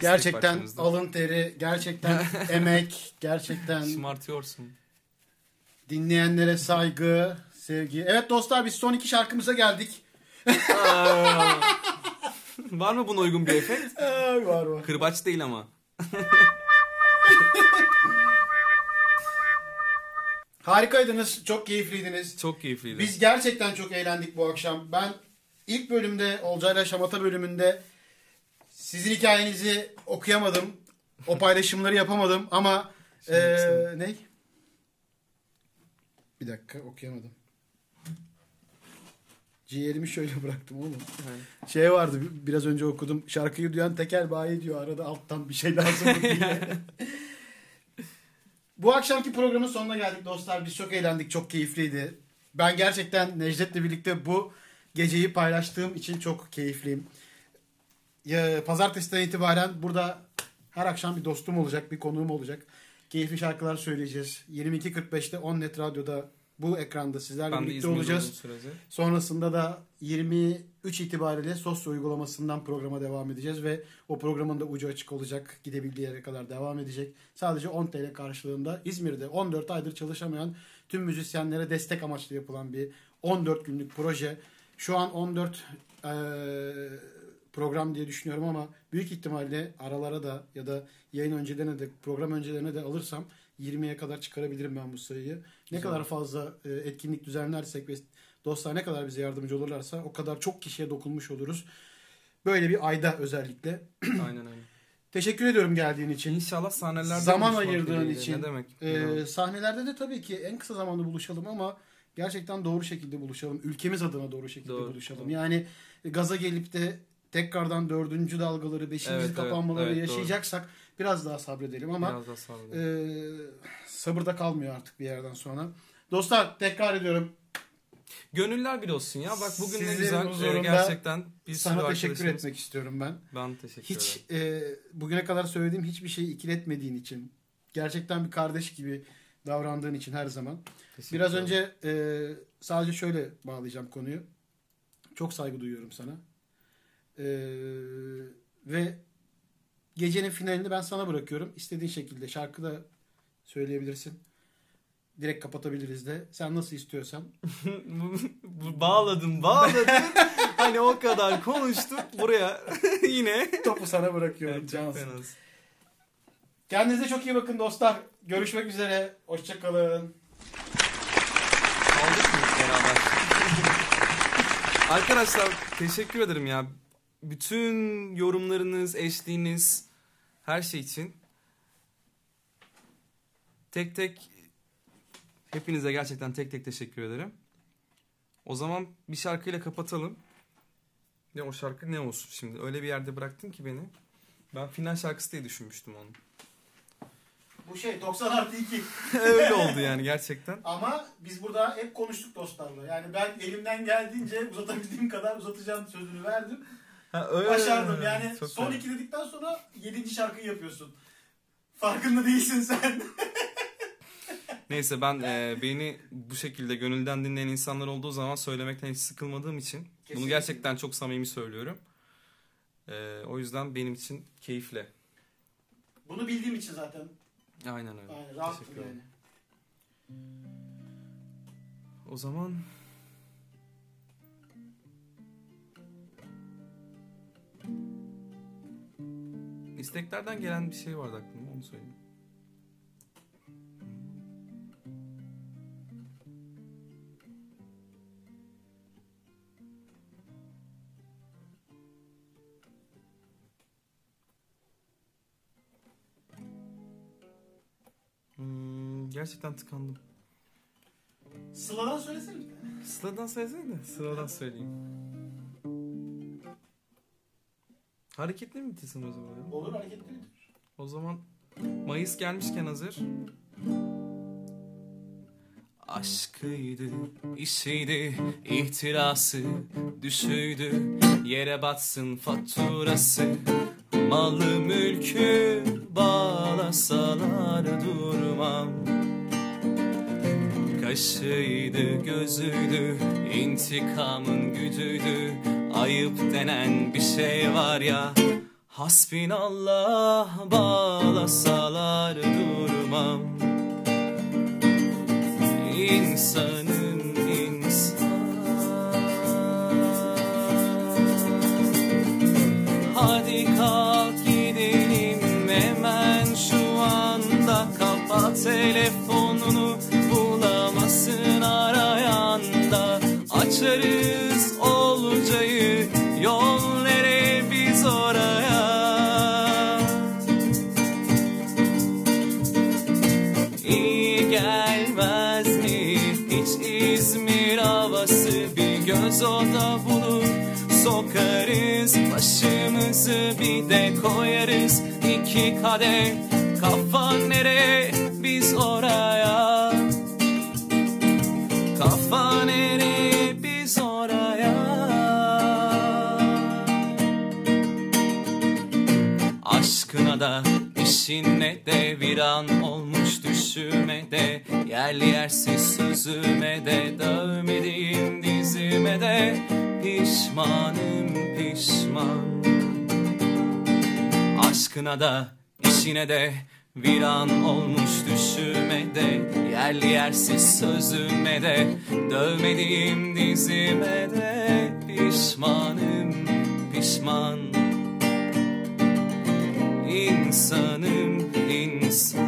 Gerçekten alın teri, gerçekten [laughs] emek, gerçekten Şımartıyorsun. Dinleyenlere saygı, sevgi. Evet dostlar biz son iki şarkımıza geldik. Var mı buna uygun bir efekt? [laughs] Var var. Kırbaç değil ama. [laughs] Harikaydınız, çok keyifliydiniz. Çok keyifliydi. Biz gerçekten çok eğlendik bu akşam. Ben ilk bölümde Olcayla Şamata bölümünde sizin hikayenizi okuyamadım. O paylaşımları yapamadım ama Şimdi baksana. ne? Bir dakika okuyamadım. Ciğerimi şöyle [laughs] bıraktım oğlum. Evet. Şey vardı bi- biraz önce okudum. Şarkıyı duyan tekel bayi diyor arada alttan bir şey diye. [laughs] Bu akşamki programın sonuna geldik dostlar. Biz çok eğlendik, çok keyifliydi. Ben gerçekten Necdet'le birlikte bu geceyi paylaştığım için çok keyifliyim. Ya, pazartesiden itibaren burada her akşam bir dostum olacak, bir konuğum olacak. Keyifli şarkılar söyleyeceğiz. 22.45'te On Net Radyo'da bu ekranda sizlerle Ben birlikte olacağız. Sonrasında da 23 itibariyle Sosyo uygulamasından programa devam edeceğiz ve o programın da ucu açık olacak. Gidebildiği yere kadar devam edecek. Sadece 10 TL karşılığında İzmir'de 14 aydır çalışamayan tüm müzisyenlere destek amaçlı yapılan bir 14 günlük proje. Şu an 14 eee, program diye düşünüyorum ama büyük ihtimalle aralara da ya da yayın öncelerine de program öncelerine de alırsam 20'ye kadar çıkarabilirim ben bu sayıyı. Ne Güzel. kadar fazla e, etkinlik düzenlersek ve dostlar ne kadar bize yardımcı olurlarsa o kadar çok kişiye dokunmuş oluruz. Böyle bir ayda özellikle. [clears throat] Aynen aynen. Teşekkür ediyorum geldiğin için. İnşallah sahnelerde Zaman ayırdığın için. Ne demek? Ee, sahnelerde de tabii ki en kısa zamanda buluşalım ama gerçekten doğru şekilde buluşalım. Ülkemiz adına doğru şekilde Doğru, buluşalım. doğru. Yani gaza gelip de tekrardan dördüncü dalgaları, beşinci Evet, evet, kapanmaları evet, doğru. yaşayacaksak biraz daha sabredelim ama Biraz daha olun. e, sabırda kalmıyor artık bir yerden sonra. Dostlar tekrar ediyorum. Gönüller bir olsun ya. Bak bugün ne Sizlerin güzel. Ee, gerçekten bir Sana teşekkür etmek istiyorum ben. Ben teşekkür Hiç e, bugüne kadar söylediğim hiçbir şeyi ikiletmediğin için, gerçekten bir kardeş gibi davrandığın için her zaman. Teşekkür Biraz önce e, sadece şöyle bağlayacağım konuyu. Çok saygı duyuyorum sana. E, ve gecenin finalini ben sana bırakıyorum. İstediğin şekilde şarkı da söyleyebilirsin. Direkt kapatabiliriz de. Sen nasıl istiyorsan. [laughs] Bağladın bağladın. [laughs] hani o kadar konuştuk buraya [laughs] yine. Topu sana bırakıyorum. Evet, cansın. Kendinize çok iyi bakın dostlar. Görüşmek üzere. Hoşçakalın. Aldık mı beraber? Arkadaşlar teşekkür ederim ya. Bütün yorumlarınız, eşliğiniz, her şey için. Tek tek hepinize gerçekten tek tek teşekkür ederim. O zaman bir şarkıyla kapatalım. Ne o şarkı ne olsun şimdi? Öyle bir yerde bıraktın ki beni. Ben final şarkısı diye düşünmüştüm onu. Bu şey 90 artı 2. [laughs] Öyle [laughs] oldu yani gerçekten. Ama biz burada hep konuştuk dostlarla. Yani ben elimden geldiğince uzatabildiğim kadar uzatacağım sözünü verdim. Ha, öyle. Başardım. Yani Çok son güzel. iki dedikten sonra yedinci şarkıyı yapıyorsun. Farkında değilsin sen. [laughs] Neyse ben e, beni bu şekilde gönülden dinleyen insanlar olduğu zaman söylemekten hiç sıkılmadığım için Kesinlikle. bunu gerçekten çok samimi söylüyorum. E, o yüzden benim için keyifle. Bunu bildiğim için zaten Aynen öyle. yani rahattım yani. O zaman isteklerden gelen bir şey vardı aklıma onu söyleyeyim. Hmm, gerçekten tıkandım. Sıla'dan söylesene. Sıradan söylesene de sıradan söyleyeyim. Hareketli mi bitirsin o zaman? ya? Olur hareketli bitir. O zaman Mayıs gelmişken hazır. Aşkıydı, işiydi, ihtirası, düşüydü, yere batsın faturası. Malı mülkü bağlasalar durmam Kaşıydı gözüydü intikamın gücüydü Ayıp denen bir şey var ya Hasbinallah bağlasalar durmam bir göz oda bulur. Sokarız başımızı bir de koyarız iki kadeh. Kafa nereye? Biz oraya. Kafa nereye? Biz oraya. Aşkına da işine de viran olmuş düşüme de Yerli yersiz sözüme de dövmediğim dizime de Pişmanım pişman. Aşkına da işine de viran olmuş düşüme de Yerli yersiz sözüme de Dövmediğim dizime de Pişmanım pişman insanım insan.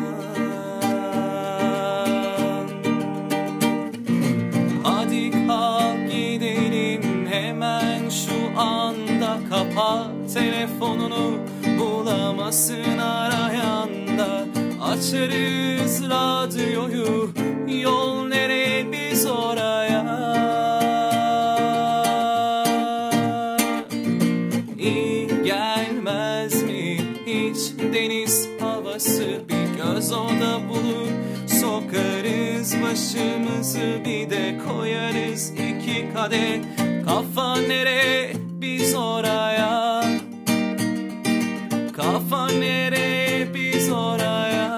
Hadi kalk gidelim hemen şu anda Kapat telefonunu. Bulamazsın arayanda Açarız radyoyu. Yol nereye başımızı bir de koyarız iki kadeh. Kafa nereye biz oraya. Kafa nereye biz oraya.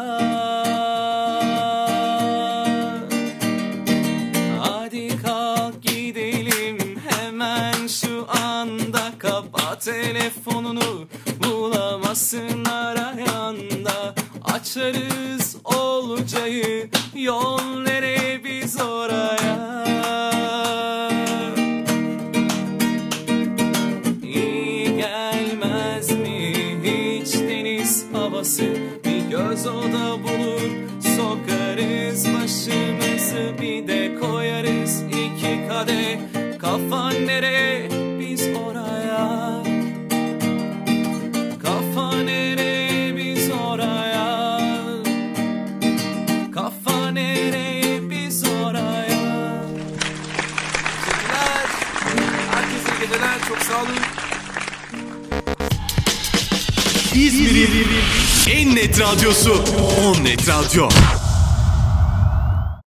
Hadi kalk gidelim hemen şu anda Kapat telefonunu. Bulamazsın arayanda Açarız olacağı yol nereye biz oraya? İyi mi hiç deniz havası? Bir göz oda bulur sokarız başımızı Bir de koyarız iki kadeh Kafan nereye? Biz oraya. Kafa nereye İzmir'in en net radyosu On Net Radyo.